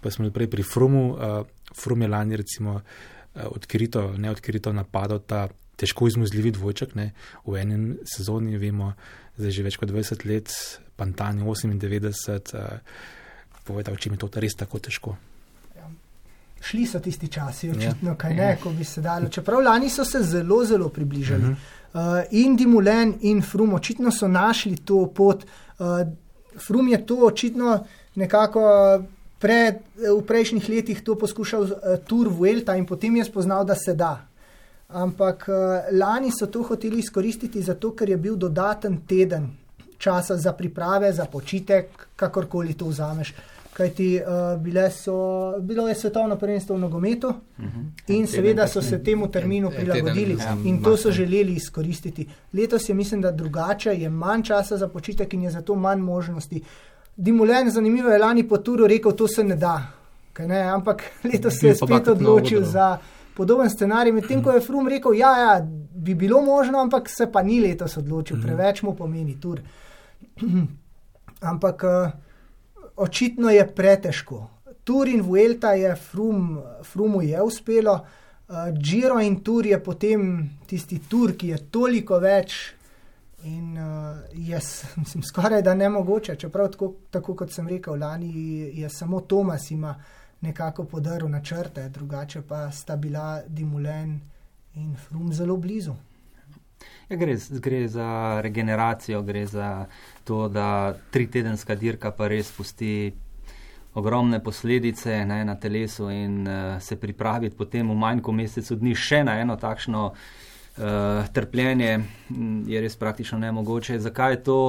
pa smo prej pri Frumu, uh, Frum je lani recimo uh, odkrito, neodkrito napadal ta težko izmuzljivi dvojček, ne? v enem sezoni vemo, zdaj že več kot 20 let, Pantani 98, uh, povedal, če mi to res tako težko. Ja. Šli so tisti časi, ja. očitno, ja. kaj ne, ko bi se dalo. Čeprav lani so se zelo, zelo približali. Uh -huh. uh, in Dimulen in Frum, očitno so našli to pot. Uh, Frum je to očitno nekako pred, v prejšnjih letih to poskušal uh, Tour Vuelta in potem je spoznal, da se da. Ampak uh, lani so to hoteli izkoristiti zato, ker je bil dodaten teden časa za priprave, za počitek, kakorkoli to vzameš. Kajti uh, so, bilo je svetovno prvenstvo v nogometu uh mhm. -huh. in seveda so se temu terminu prilagodili ja, in to so želeli izkoristiti. Letos je, mislim, da drugače, je manj časa za počitek in je zato manj možnosti. Dimulen, zanimivo je lani po turu rekel, to se ne da. Ne? Ampak letos se je spet odločil za podoben scenarij, medtem ko je Frum rekel, ja, ja, bi bilo možno, ampak se pa ni letos odločil, uh mhm. preveč mu pomeni tur. Uh, Ampak uh, očitno je pretežko. Tur in Vuelta je frum, Frumu je uspelo, uh, Giro in Tur je potem tisti tur, ki je toliko več. In uh, jaz mislim, skoraj da ne mogoče, čeprav tako, tako kot sem rekel, lani je samo Tomas ima nekako podaril načrte, drugače pa sta bila Dimulen in Frum zelo blizu. Ja, gre, gre za regeneracijo, gre za to, da tri tedenska dirka pa res pusti ogromne posledice ne, na telesu in uh, se pripraviti potem v manj kot mesecu dni še na eno takšno uh, trpljenje je res praktično nemogoče. Zakaj je to?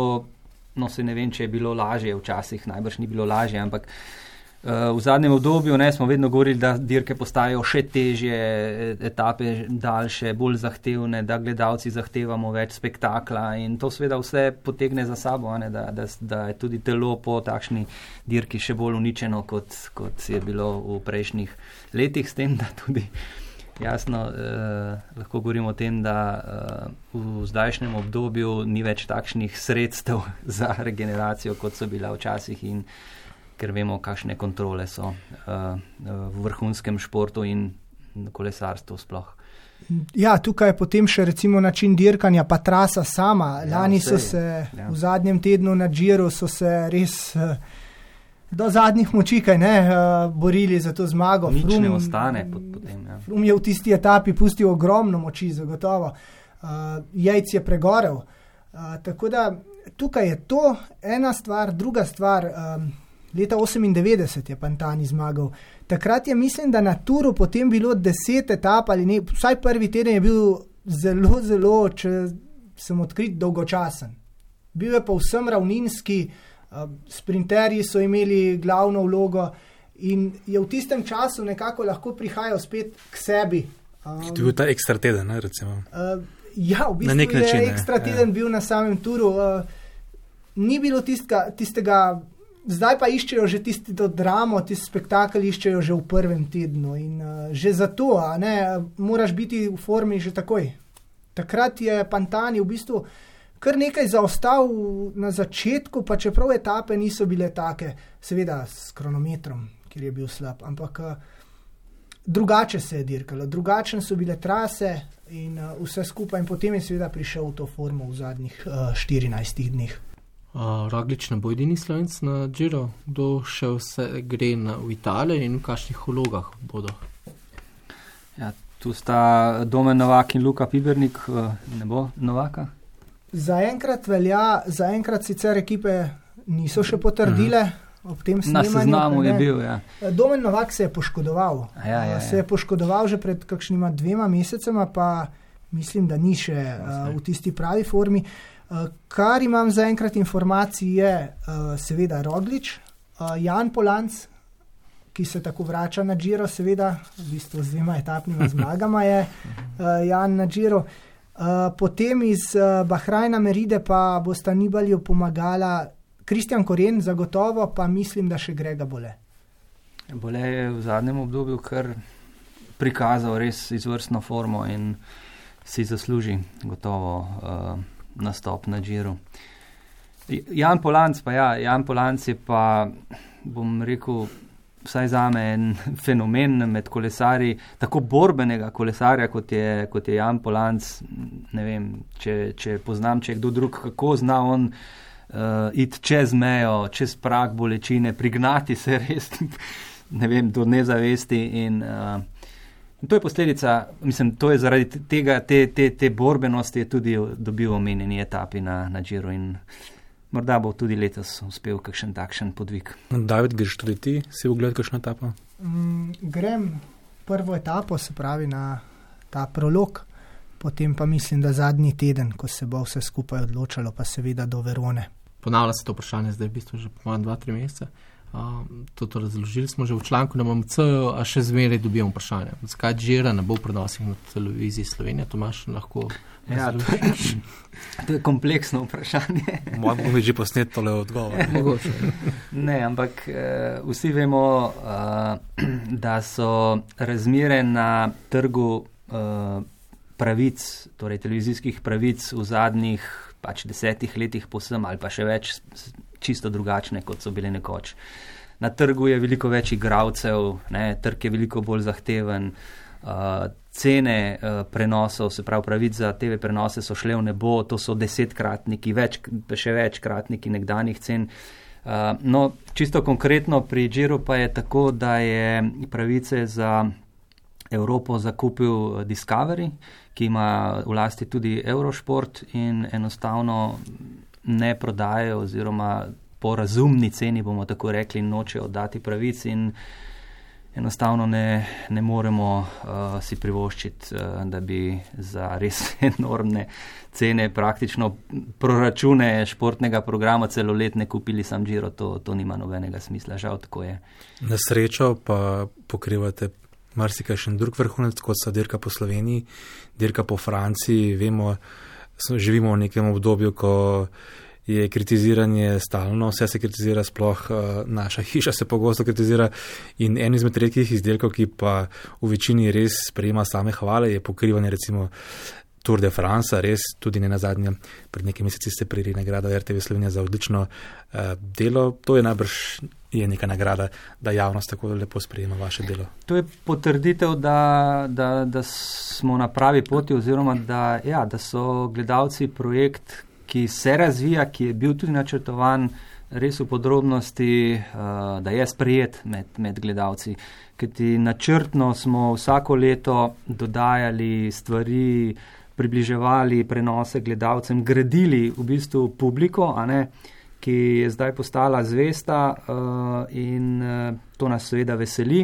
No, se ne vem, če je bilo lažje, včasih najbrž ni bilo lažje, ampak uh, V zadnjem obdobju ne, smo vedno govorili, da dirke postajajo še težje, etape daljše, bolj zahtevne, da gledalci zahtevamo več spektakla in to seveda vse potegne za sabo, ne, da, da, da je tudi telo po takšni dirki še bolj uničeno, kot, kot je bilo v prejšnjih letih, s tem, da tudi jasno eh, lahko govorimo o tem, da eh, v zdajšnjem obdobju ni več takšnih sredstev za regeneracijo, kot so bila včasih in ker vemo, kakšne kontrole so uh, v vrhunskem športu in kolesarstvu sploh. Ja, tukaj je potem še recimo način dirkanja, pa trasa sama. Ja, Lani so se ja. v zadnjem tednu na Džiru res uh, do zadnjih moči ne, uh, borili za to zmago. Nič Frum, ne ostane pod, potem. Ja. Frum je v tisti etapi pustil ogromno moči, zagotovo. Uh, jajc je pregorel. Uh, tako da tukaj je to ena stvar, druga stvar. Um, Leta 98 je Pantani zmagal. Takrat je, mislim, da na Turu potem bilo deset etap ali ne, vsaj prvi teden je bil zelo, zelo, če sem odkrit, dolgočasen. Bil je pa vsem ravninski, uh, sprinterji so imeli glavno vlogo in je v tistem času nekako lahko prihajal spet k sebi. Um, to je bil ta ekstra teden, ne, recimo. Uh, ja, v bistvu Na nek je način, ekstra ja. teden bil na samem turu. Uh, ni bilo tistega, tistega, zdaj pa iščejo že tisti to dramo, tisti spektakel iščejo že v prvem tednu. In uh, že zato, ne, moraš biti v formi že takoj. Takrat je Pantani v bistvu kar nekaj zaostal na začetku, pa čeprav etape niso bile take, seveda s kronometrom, kjer je bil slab, ampak uh, drugače se je dirkalo, drugačne so bile trase in uh, vse skupaj, in potem je seveda prišel v to formo v zadnjih uh, 14 dneh. Uh, Roglič ne bo edini slovenc na Džiro, kdo še vse gre na, v Italijo in v kakšnih vlogah bodo. Ja, tu sta Domen Novak in Luka Pibernik, eh, ne bo Novaka. Zaenkrat velja, zaenkrat sicer ekipe niso še potrdile. Ob tem Na snemanju, seznamu ne. je bil. Ja. Domen Novak se je poškodoval. A ja, ja, ja. Se je poškodoval že pred kakšnima dvema mesecema, pa mislim, da ni še uh, v tisti pravi formi. Uh, kar imam zaenkrat informacij, je uh, seveda Roglič, uh, Jan Polanc, ki se tako vrača na Džiro, seveda, v bistvu z dvema etapnima zmagama je uh, Jan na Džiro. Uh, potem iz uh, Bahrajna Meride pa bosta Nibalju pomagala Kristjan Koren, zagotovo pa mislim, da še Grega Bole. Bole je v zadnjem obdobju kar prikazal res izvrstno formo in si zasluži gotovo uh, nastop na Džiru. Jan Polanc pa ja, Jan Polanc je pa, bom rekel, vsaj za me en fenomen med kolesarji, tako borbenega kolesarja, kot je, kot je Jan Polanc. Ne vem, če, če poznam, če je kdo drug, kako zna on uh, iti čez mejo, čez prak bolečine, prignati se res, ne vem, do nezavesti. In, uh, in to je posledica, mislim, to je zaradi tega, te, te, te borbenosti, je tudi dobil omenjeni etapi na, na Džiru. Morda bo tudi letos uspel kakšen takšen podvig. David, greš tudi ti, si ogledal kakšno etapo? Mm, grem prvo etapo, se pravi na ta prolog, potem pa mislim, da zadnji teden, ko se bo vse skupaj odločalo, pa seveda do Verone. Ponavlja se to vprašanje zdaj v bistvu že po manj dva, tri mesece. Uh, to, to razložili smo že v članku na MMC, a še zmeraj dobimo vprašanje. Zakaj Džira ne bo prenosih na televiziji Slovenije, Tomaš lahko. Ja, to, to je kompleksno vprašanje. Mogoče bomo že posnet tole odgovor. Mogoče. Ne, ampak uh, vsi vemo, uh, da so razmere na trgu uh, pravic, torej televizijskih pravic v zadnjih pač desetih letih posem ali pa še več čisto drugačne, kot so bile nekoč. Na trgu je veliko več igralcev, trg je veliko bolj zahteven, uh, cene uh, prenosov, se pravi pravic za TV prenose so šle v nebo, to so desetkratniki, več, še večkratniki nekdanjih cen. Uh, no, čisto konkretno pri Džiru pa je tako, da je pravice za Evropo zakupil Discovery, ki ima v lasti tudi Eurosport in enostavno ne prodajajo oziroma po razumni ceni, bomo tako rekli, nočejo oddati pravic in enostavno ne, ne moremo uh, si privoščiti, uh, da bi za res enormne cene praktično proračune športnega programa celoletne kupili sam Giro, to, to nima nobenega smisla, žal tako je. Na srečo pa pokrivate marsikaj še drug vrhunec, kot so dirka po Sloveniji, dirka po Franciji, vemo, živimo v nekem obdobju, ko je kritiziranje stalno, vse se kritizira, sploh uh, naša hiša se pogosto kritizira. In en izmed redkih izdelkov, ki pa v večini res sprejema same hvale, je pokrivanje recimo Tour de France, res tudi ne na zadnje. Pred nekaj meseci ste prijeli nagrado RTV Slovenija za odlično uh, delo. To je najbrž je neka nagrada, da javnost tako lepo sprejema vaše delo. To je potrditev, da, da, da smo na pravi poti oziroma da, ja, da so gledalci projekt, ki se razvija, ki je bil tudi načrtovan res v podrobnosti, uh, da je sprejet med, med gledalci. Kajti načrtno smo vsako leto dodajali stvari, približevali prenose gledalcem, gradili v bistvu publiko, ki je zdaj postala zvesta uh, in uh, to nas seveda veseli.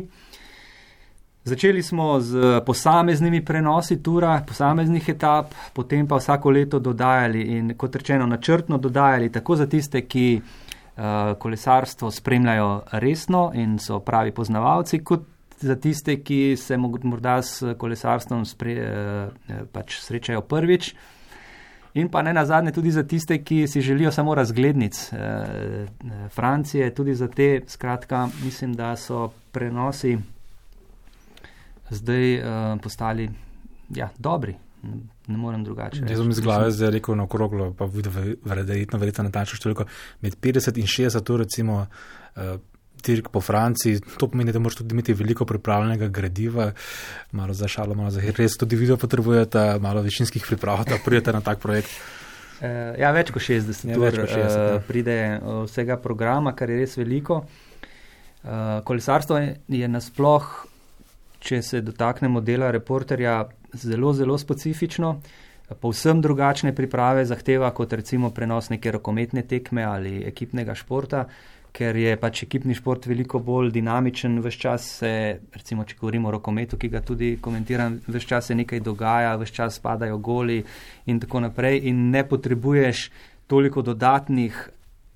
Začeli smo z posameznimi prenosi tura, posameznih etap, potem pa vsako leto dodajali in kot rečeno načrtno dodajali tako za tiste, ki uh, kolesarstvo spremljajo resno in so pravi poznavalci, kot za tiste, ki se morda s kolesarstvom spre, eh, pač srečajo prvič. In pa ne na zadnje tudi za tiste, ki si želijo samo razglednic eh, Francije, tudi za te, skratka, mislim, da so prenosi zdaj eh, postali ja, dobri. Ne morem drugače. Jaz sem iz glave zdaj rekel na okroglo, pa videl, verjetno, verjetno na tačno številko, med 50 in 60 ur, recimo, uh, dirk po Franciji, to pomeni, da moraš tudi imeti veliko pripravljenega gradiva, malo za šalo, malo za res tudi video potrebujete, malo večinskih priprav, da pridete na tak projekt. Uh, ja, več kot 60 ja, ur kot 60, uh, ja. pride vsega programa, kar je res veliko. Uh, kolesarstvo je, je nasploh, če se dotaknemo dela reporterja, zelo, zelo specifično. Povsem drugačne priprave zahteva kot recimo prenos neke rokometne tekme ali ekipnega športa, ker je pač ekipni šport veliko bolj dinamičen, vse čas se, recimo, če govorimo o rokometu, ki ga tudi komentiram, vse čas se nekaj dogaja, vse čas spadajo goli in tako naprej in ne potrebuješ toliko dodatnih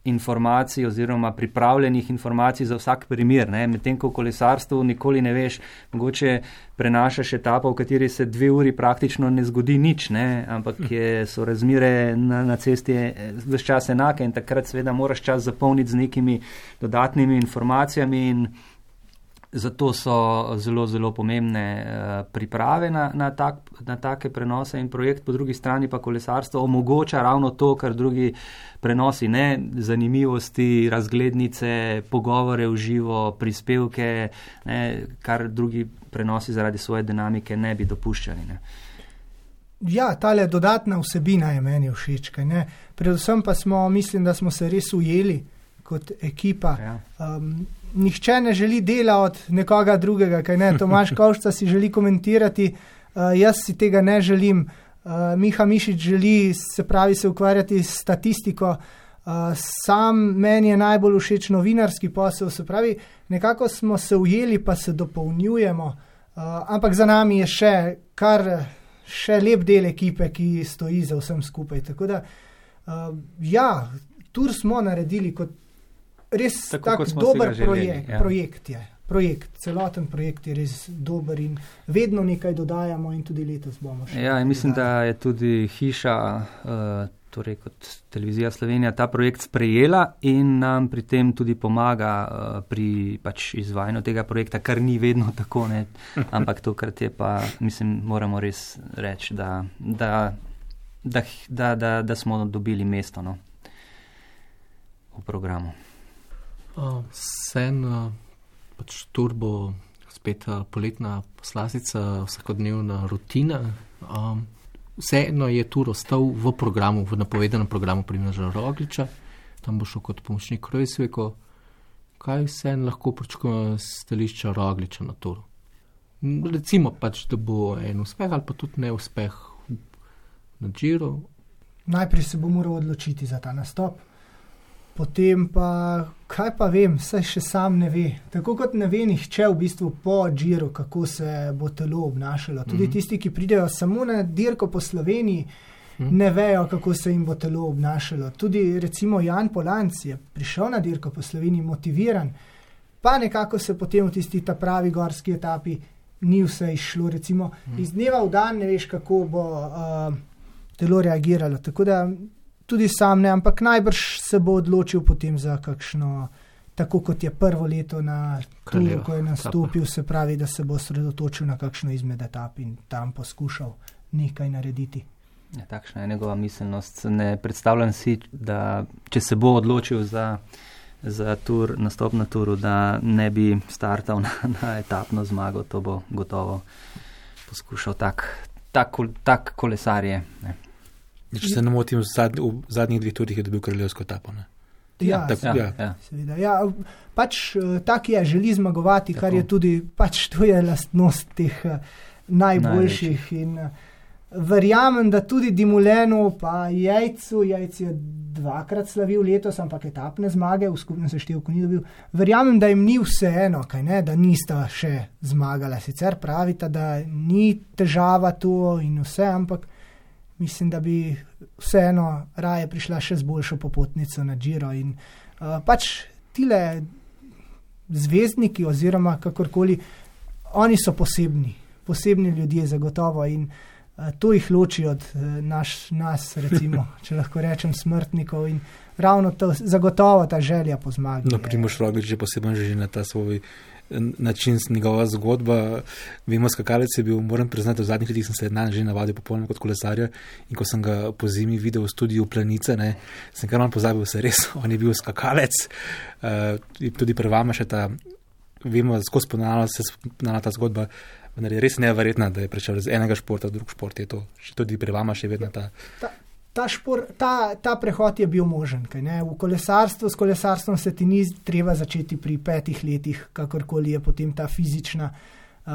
informacij oziroma pripravljenih informacij za vsak primer. Medtem ko v kolesarstvu nikoli ne veš, mogoče prenašaš etapo, v kateri se dve uri praktično ne zgodi nič, ne? ampak je, so razmire na, na cesti eh, vse čas enake in takrat seveda moraš čas zapolniti z nekimi dodatnimi informacijami in Zato so zelo, zelo pomembne uh, priprave na, na, tak, na take prenose in projekt, po drugi strani pa kolesarstvo omogoča ravno to, kar drugi prenosi, ne zanimivosti, razglednice, pogovore v živo, prispevke, ne, kar drugi prenosi zaradi svoje dinamike ne bi dopuščali. Ne. Ja, ta le dodatna vsebina je meni všeč. Predvsem pa smo, mislim, da smo se res ujeli kot ekipa. Ja. Um, nihče ne želi dela od nekoga drugega, kaj ne, Tomaš Kovšca si želi komentirati, uh, jaz si tega ne želim. Uh, Miha Mišič želi se pravi se ukvarjati s statistiko, uh, sam meni je najbolj všeč novinarski posel, se pravi, nekako smo se ujeli, pa se dopolnjujemo, uh, ampak za nami je še kar še lep del ekipe, ki stoji za vsem skupaj. Tako da, uh, ja, tur smo naredili kot res tako tak dober projekt, ja. projekt je. Projekt, celoten projekt je res dober in vedno nekaj dodajamo, in tudi letos bomo še. Ja, mislim, dodajali. da je tudi hiša, uh, torej kot televizija Slovenija, ta projekt sprejela in nam pri tem tudi pomaga uh, pri pač izvajanju tega projekta, kar ni vedno tako, ne? ampak tokrat je pa, mislim, moramo res reči, da, da, da, da, da, da smo dobili mesto no? v programu. Sen, pač turbo, spet poletna poslastica, vsakodnevna rutina. Vseeno je tur ostal v programu, v napovedanem programu Primoža Rogliča, tam bo šel kot pomočnik Rojsveko. Kaj vse lahko pričakujemo z stališča Rogliča na turu? Recimo pač, da bo en uspeh ali pa tudi neuspeh na Džiru. Najprej se bo moral odločiti za ta nastop potem pa, kaj pa vem, vse še sam ne ve. Tako kot ne ve nihče v bistvu po Džiru, kako se bo telo obnašalo. Tudi mm -hmm. tisti, ki pridejo samo na dirko po Sloveniji, mm -hmm. ne vejo, kako se jim bo telo obnašalo. Tudi recimo Jan Polanc je prišel na dirko po Sloveniji motiviran, pa nekako se potem v tisti ta pravi gorski etapi. Ni vse išlo, recimo, mm. iz dneva v dan, ne veš, kako bo uh, telo reagiralo. Tako da tudi sam ne, ampak najbrž se bo odločil potem za kakšno, tako kot je prvo leto na Kralju, ko je nastopil, se pravi, da se bo sredotočil na kakšno izmed etap in tam poskušal nekaj narediti. Ja, takšna je njegova miselnost. Ne predstavljam si, da če se bo odločil za, za tur, nastop na turu, da ne bi startal na, na etapno zmago, to bo gotovo poskušal tak, tak, tak kolesarje. Ne. Če se ne motim, v, zadnj, v zadnjih dveh turih je dobil kraljevsko tapo. Ne? Ja, tak, ja, ja. Ja. ja, pač eh, tak je, želi zmagovati, Tako. kar je tudi pač to je lastnost teh uh, najboljših. In, uh, verjamem, da tudi Dimulenu, pa jajcu, jajcu je dvakrat slavil letos, ampak etapne zmage v skupnem seštevku ni dobil. Verjamem, da jim ni vseeno, ne, da nista še zmagala. Sicer pravita, da ni težava to in vse, ampak mislim, da bi vseeno raje prišla še z boljšo popotnico na Džiro. In uh, pač tile zvezdniki, oziroma kakorkoli, oni so posebni, posebni ljudje, zagotovo. In uh, to jih loči od uh, naš, nas, recimo, če lahko rečem, smrtnikov. In ravno to, zagotovo ta želja po zmagi. No, Primoš Roglič je poseben že na ta svoj način, njegova zgodba. Vemo, skakalec je bil, moram priznati, v zadnjih letih sem se na že navadil popolnoma kot kolesarja in ko sem ga po zimi videl v studiu Planice, ne, sem kar malo pozabil, se res, on je bil skakalec. Uh, tudi pri vama še ta, vemo, skozi ponavlja se ponavlja ta zgodba. Vendar je res neverjetno, da je prišel iz enega športa v drug šport. Je to še tudi pri vama še vedno ta. ta ta, špor, ta, ta prehod je bil možen. V kolesarstvu, s kolesarstvom se ti ni treba začeti pri petih letih, kakorkoli je potem ta fizična. Uh,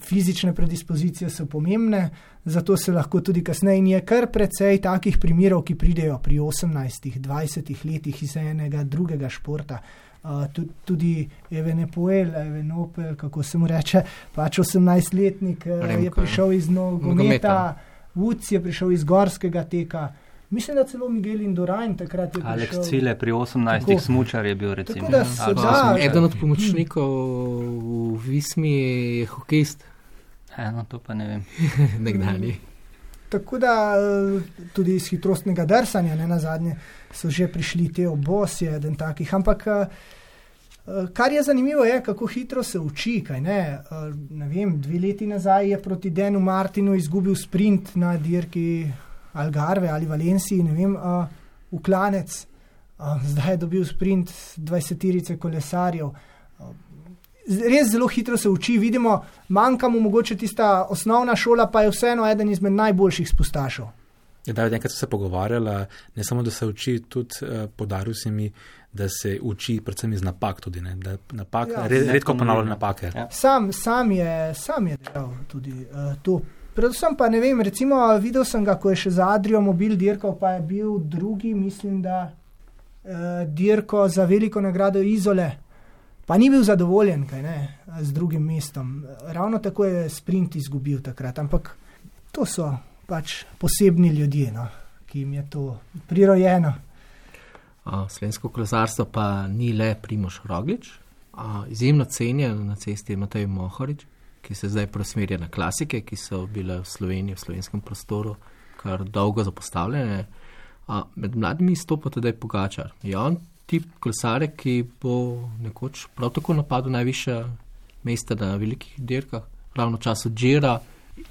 fizične predispozicije so pomembne, zato se lahko tudi kasneje in je kar precej takih primerov, ki pridejo pri 18-20 letih iz enega drugega športa. Uh, tudi, tudi Evenepoel, Evenopel, kako se mu reče, pač 18-letnik uh, je prišel iz nogometa. No, Vuc je prišel iz gorskega teka. Mislim, da celo Miguel Indurain takrat je bil. Alex Cile pri 18. smučar je bil recimo. Tako, da, da, eden od pomočnikov v Vismi je hokejist. Eno, to pa ne vem. Nekdani. Tako da tudi iz hitrostnega drsanja, ne na zadnje, so že prišli te obosje, eden takih. Ampak Eh, kar je zanimivo, je, kako hitro se uči. Ne? Eh, ne vem, dve leti nazaj je proti Denu Martinu izgubil sprint na dirki Algarve ali Valenciji, ne vem, v klanec. Uh, zdaj je dobil sprint 20-irice kolesarjev. Res zelo hitro se uči, vidimo, manjka mu mogoče tista osnovna šola, pa je vseeno eden izmed najboljših spustašov. Ja, da, enkrat so se pogovarjali, ne samo da se uči, tudi uh, podaril si mi, da se uči predvsem iz napak. Tudi, napak ja, red, redko ponavlja napake. Ja. Sam, sam je, sam je delal tudi uh, to. Predvsem pa ne vem, recimo videl sem ga, ko je še za Adrijo mobil dirkal, pa je bil drugi, mislim, da uh, dirko za veliko nagrado Izole. Pa ni bil zadovoljen kaj, ne, z drugim mestom. Ravno tako je sprint izgubil takrat. Ampak to so pač posebni ljudje, no, ki jim je to prirojeno. Slovensko kolesarstvo pa ni le Primoš Roglič, izjemno cenjen na cesti Matej Mohorič, ki se zdaj presmerja na klasike, ki so bile v Sloveniji, v slovenskem prostoru, kar dolgo zapostavljene. Med mladimi stopa tudi Pogačar. Je on tip kolesare, ki bo nekoč prav tako napadel najviše mesta na velikih dirkah, ravno v času Džira.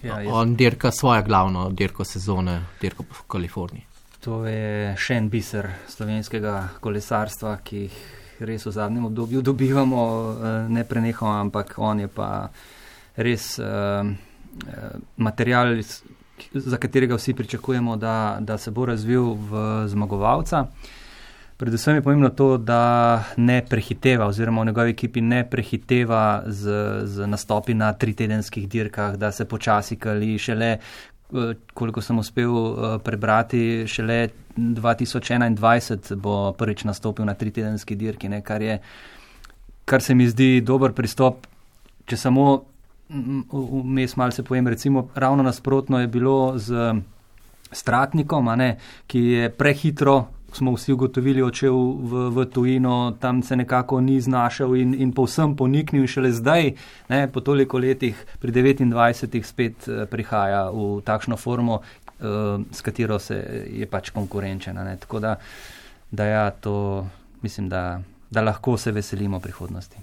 Ja, on dirka svojo glavno dirko sezone, dirko po Kaliforniji. To je še en biser slovenskega kolesarstva, ki jih res v zadnjem obdobju dobivamo, eh, ne prenehamo, ampak on je pa res uh, material, za katerega vsi pričakujemo, da, da se bo razvil v zmagovalca. Predvsem je pomembno to, da ne prehiteva, oziroma v njegovi ekipi ne prehiteva z, z nastopi na tritedenskih dirkah, da se počasi kali šele, Eh, koliko sem uspel eh, prebrati, šele 2021 bo prvič nastopil na tritedenski dirki, ne, kar, je, kar se mi zdi dober pristop. Če samo vmes malo se pojem, recimo ravno nasprotno je bilo z Stratnikom, ne, ki je prehitro smo vsi ugotovili, odšel v, v tujino, tam se nekako ni znašel in, in povsem poniknil, šele zdaj, ne, po toliko letih, pri 29, spet eh, prihaja v takšno formo, uh, s katero se je pač konkurenčena. Ne. Tako da, da ja, to mislim, da, da lahko se veselimo prihodnosti.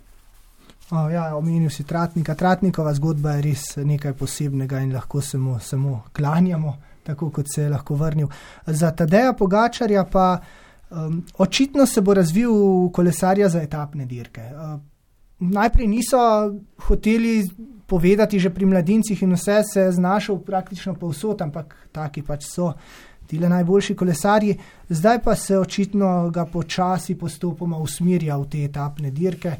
Oh, ja, omenil si Tratnika. Tratnikova zgodba je res nekaj posebnega in lahko se mu samo klanjamo tako kot se je lahko vrnil. Za Tadeja Pogačarja pa um, očitno se bo razvil kolesarja za etapne dirke. Uh, najprej niso hoteli povedati že pri mladincih in vse se je znašel praktično povsod, ampak taki pač so. Tile najboljši kolesarji, zdaj pa se očitno ga počasi postopoma usmerja v te etapne dirke.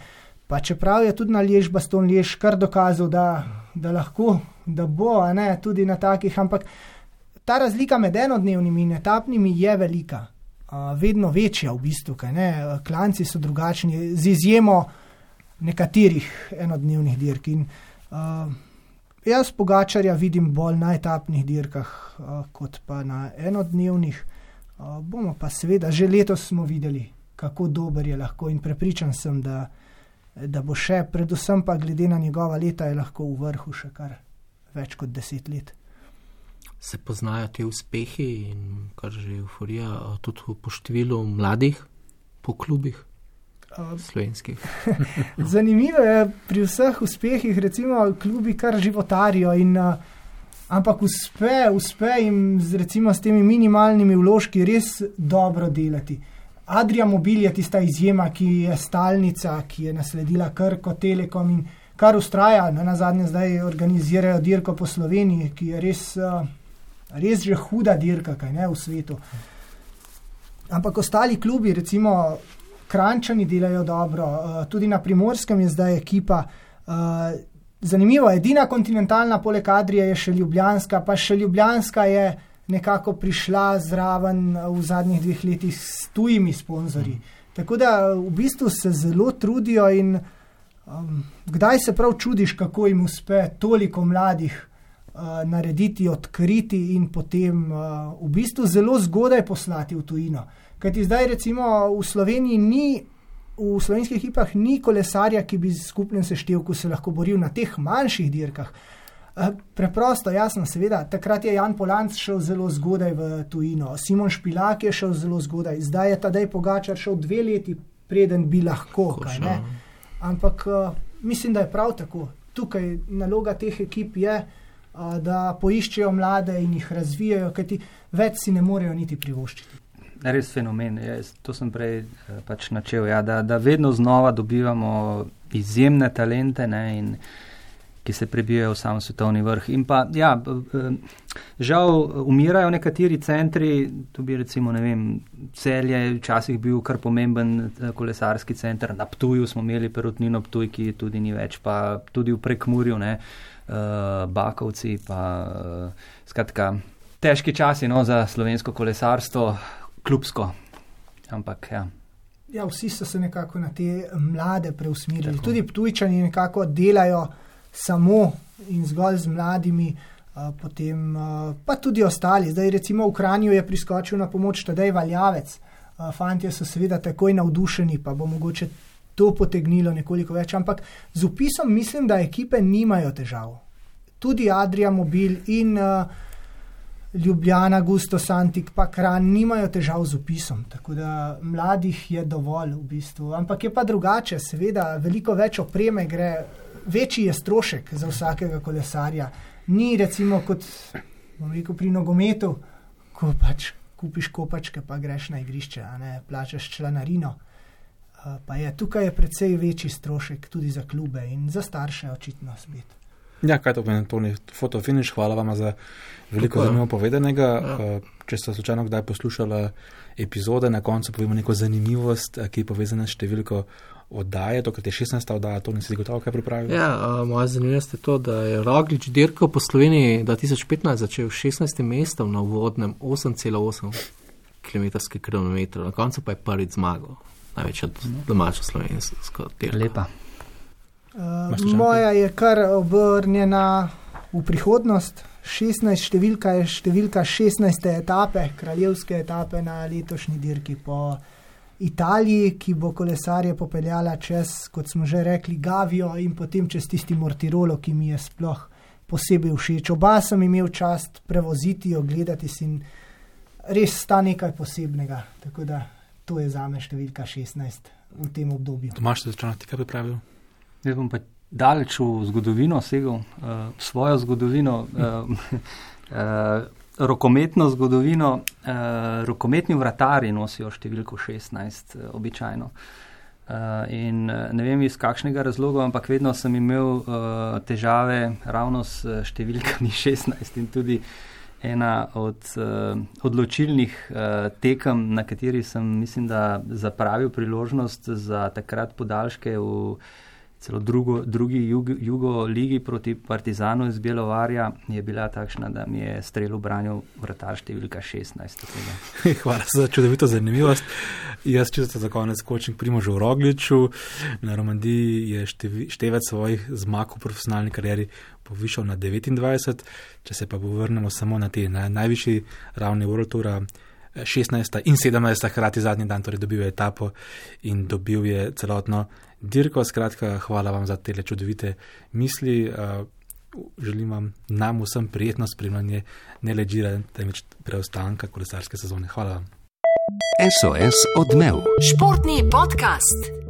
Pa čeprav je tudi na Lež Baston Lež kar dokazal, da, da lahko, da bo, ne, tudi na takih, ampak ta razlika med enodnevnimi in etapnimi je velika, vedno večja v bistvu. Klanci so drugačni, z izjemo nekaterih enodnevnih dirk. In, uh, jaz pogačarja vidim bolj na etapnih dirkah, uh, kot pa na enodnevnih. Uh, bomo pa seveda, že letos smo videli, kako dober je lahko in prepričan sem, da da bo še, predvsem pa glede na njegova leta, je lahko v vrhu še kar več kot deset let. Se poznajo ti uspehi in kar že euforija, tudi po številu mladih po klubih slovenskih. Zanimivo je pri vseh uspehih, recimo, klubi kar životarijo. In, uh, ampak uspe, uspe jim z, recimo, s temi minimalnimi vložki res dobro delati. Adria Mobil je tista izjema, ki je stalnica, ki je nasledila Krko, Telekom in kar ustraja. Na zadnje zdaj organizirajo dirko po Sloveniji, ki je res, uh, res že huda dirka, kaj ne v svetu. Ampak ostali klubi, recimo. Krančani delajo dobro, uh, tudi na primorskem je zdaj ekipa. Uh, zanimivo, edina kontinentalna poleg Adrije je še Ljubljanska, pa še Ljubljanska je nekako prišla zraven v zadnjih dveh letih s tujimi sponzorji. Tako da v bistvu se zelo trudijo in um, kdaj se prav čudiš, kako jim uspe toliko mladih narediti, odkriti in potem uh, v bistvu zelo zgodaj poslati v tujino. Ker ti zdaj, recimo, v Sloveniji ni, v slovenskih ekipah ni kolesarja, ki bi z skupnim seštevkom se lahko boril na teh manjših dirkah. Preprosto, jasno, seveda, takrat je Jan Polanc šel zelo zgodaj v tujino, Simon Špilak je šel zelo zgodaj, zdaj je ta dej Pogačar šel dve leti, preden bi lahko. Kaj, Ampak mislim, da je prav tako. Tukaj naloga teh ekip je, da poiščejo mlade in jih razvijajo, kajti več si ne morejo niti privoščiti res fenomen. Jaz, to sem prej eh, pač načel, ja, da, da vedno znova dobivamo izjemne talente, ne, in, ki se prebijajo v sam svetovni vrh. In pa, ja, žal, umirajo nekateri centri, tu bi recimo, ne vem, celje, včasih bil kar pomemben eh, kolesarski center, na Ptuju smo imeli perutnino Ptuj, ki tudi ni več, pa tudi v Prekmurju, ne, uh, Bakovci, pa uh, skratka. Težki časi no, za slovensko kolesarstvo, klubsko. Ampak, ja. Ja, vsi so se nekako na te mlade preusmerili. Tako. Tudi tujčani nekako delajo samo in zgolj z mladimi, uh, potem uh, pa tudi ostali. Zdaj, recimo, v Kranju je priskočil na pomoč tedaj valjavec. Uh, fantje so seveda takoj navdušeni, pa bo mogoče to potegnilo nekoliko več. Ampak z upisom mislim, da ekipe nimajo težav. Tudi Adria Mobil in. Uh, Ljubljana, Gusto, Santik, pa Kran nimajo težav z upisom. Tako da mladih je dovolj v bistvu. Ampak je pa drugače, seveda, veliko več opreme gre, večji je strošek za vsakega kolesarja. Ni recimo kot rekel, pri nogometu, ko pač kupiš kopačke, pa greš na igrišče, ne plačaš članarino. Pa je tukaj je precej večji strošek tudi za klube in za starše, očitno spet. Ja, kaj to pomeni, to je fotofiniš, hvala vam za veliko zanimivo povedanega. Ja. Eh, če ste slučajno kdaj poslušali epizode, na koncu povemo neko zanimivost, eh, ki je povezana s številko oddaje, to, kar je 16. oddaja, to nisi gotovo kaj pripravil. Ja, moja zanimivost je to, da je Roglič dirko po Sloveniji 2015 začel 16. mestom na uvodnem 8,8 km/km, na koncu pa je prvič zmagal, največja domača slovenska dirka. Lepa. Uh, moja je kar obrnjena v prihodnost. 16 številka je številka 16. etape, kraljevske etape na letošnji dirki po Italiji, ki bo kolesarje popeljala čez, kot smo že rekli, Gavijo in potem čez tisti Mortirolo, ki mi je sploh posebej všeč. Oba sem imel čast prevoziti, ogledati si in res sta nekaj posebnega. Tako da to je za me številka 16 v tem obdobju. Tomaš, se začne ti kaj pripravil? Jaz bom pa daleč v zgodovino segel, uh, svojo zgodovino, uh, uh, rokometno zgodovino. Uh, rokometni vratari nosijo številko 16, uh, običajno. Uh, in ne vem iz kakšnega razloga, ampak vedno sem imel uh, težave ravno s številkami 16 in tudi ena od uh, odločilnih uh, tekem, na kateri sem, mislim, da zapravil priložnost za takrat podaljške v celo drugo, drugi jug, jugo ligi proti Partizanu iz Belovarja je bila takšna, da mi je strel obranil vratar številka 16. Hvala za čudovito zanimivost. Jaz čisto za konec skočim k Primožu Rogliču. Na Romandiji je števi, števec svojih zmag v profesionalni karieri povišal na 29, če se pa vrnemo samo na te na najvišji ravni World Toura. 16. in 17. hkrati zadnji dan, torej dobil je etapo in dobil je celotno dirko. Skratka, hvala vam za te čudovite misli. Uh, želim vam nam vsem prijetno spremljanje, ne le džira, temveč preostanka kolesarske sezone. Hvala vam. SOS odmev. Športni podcast.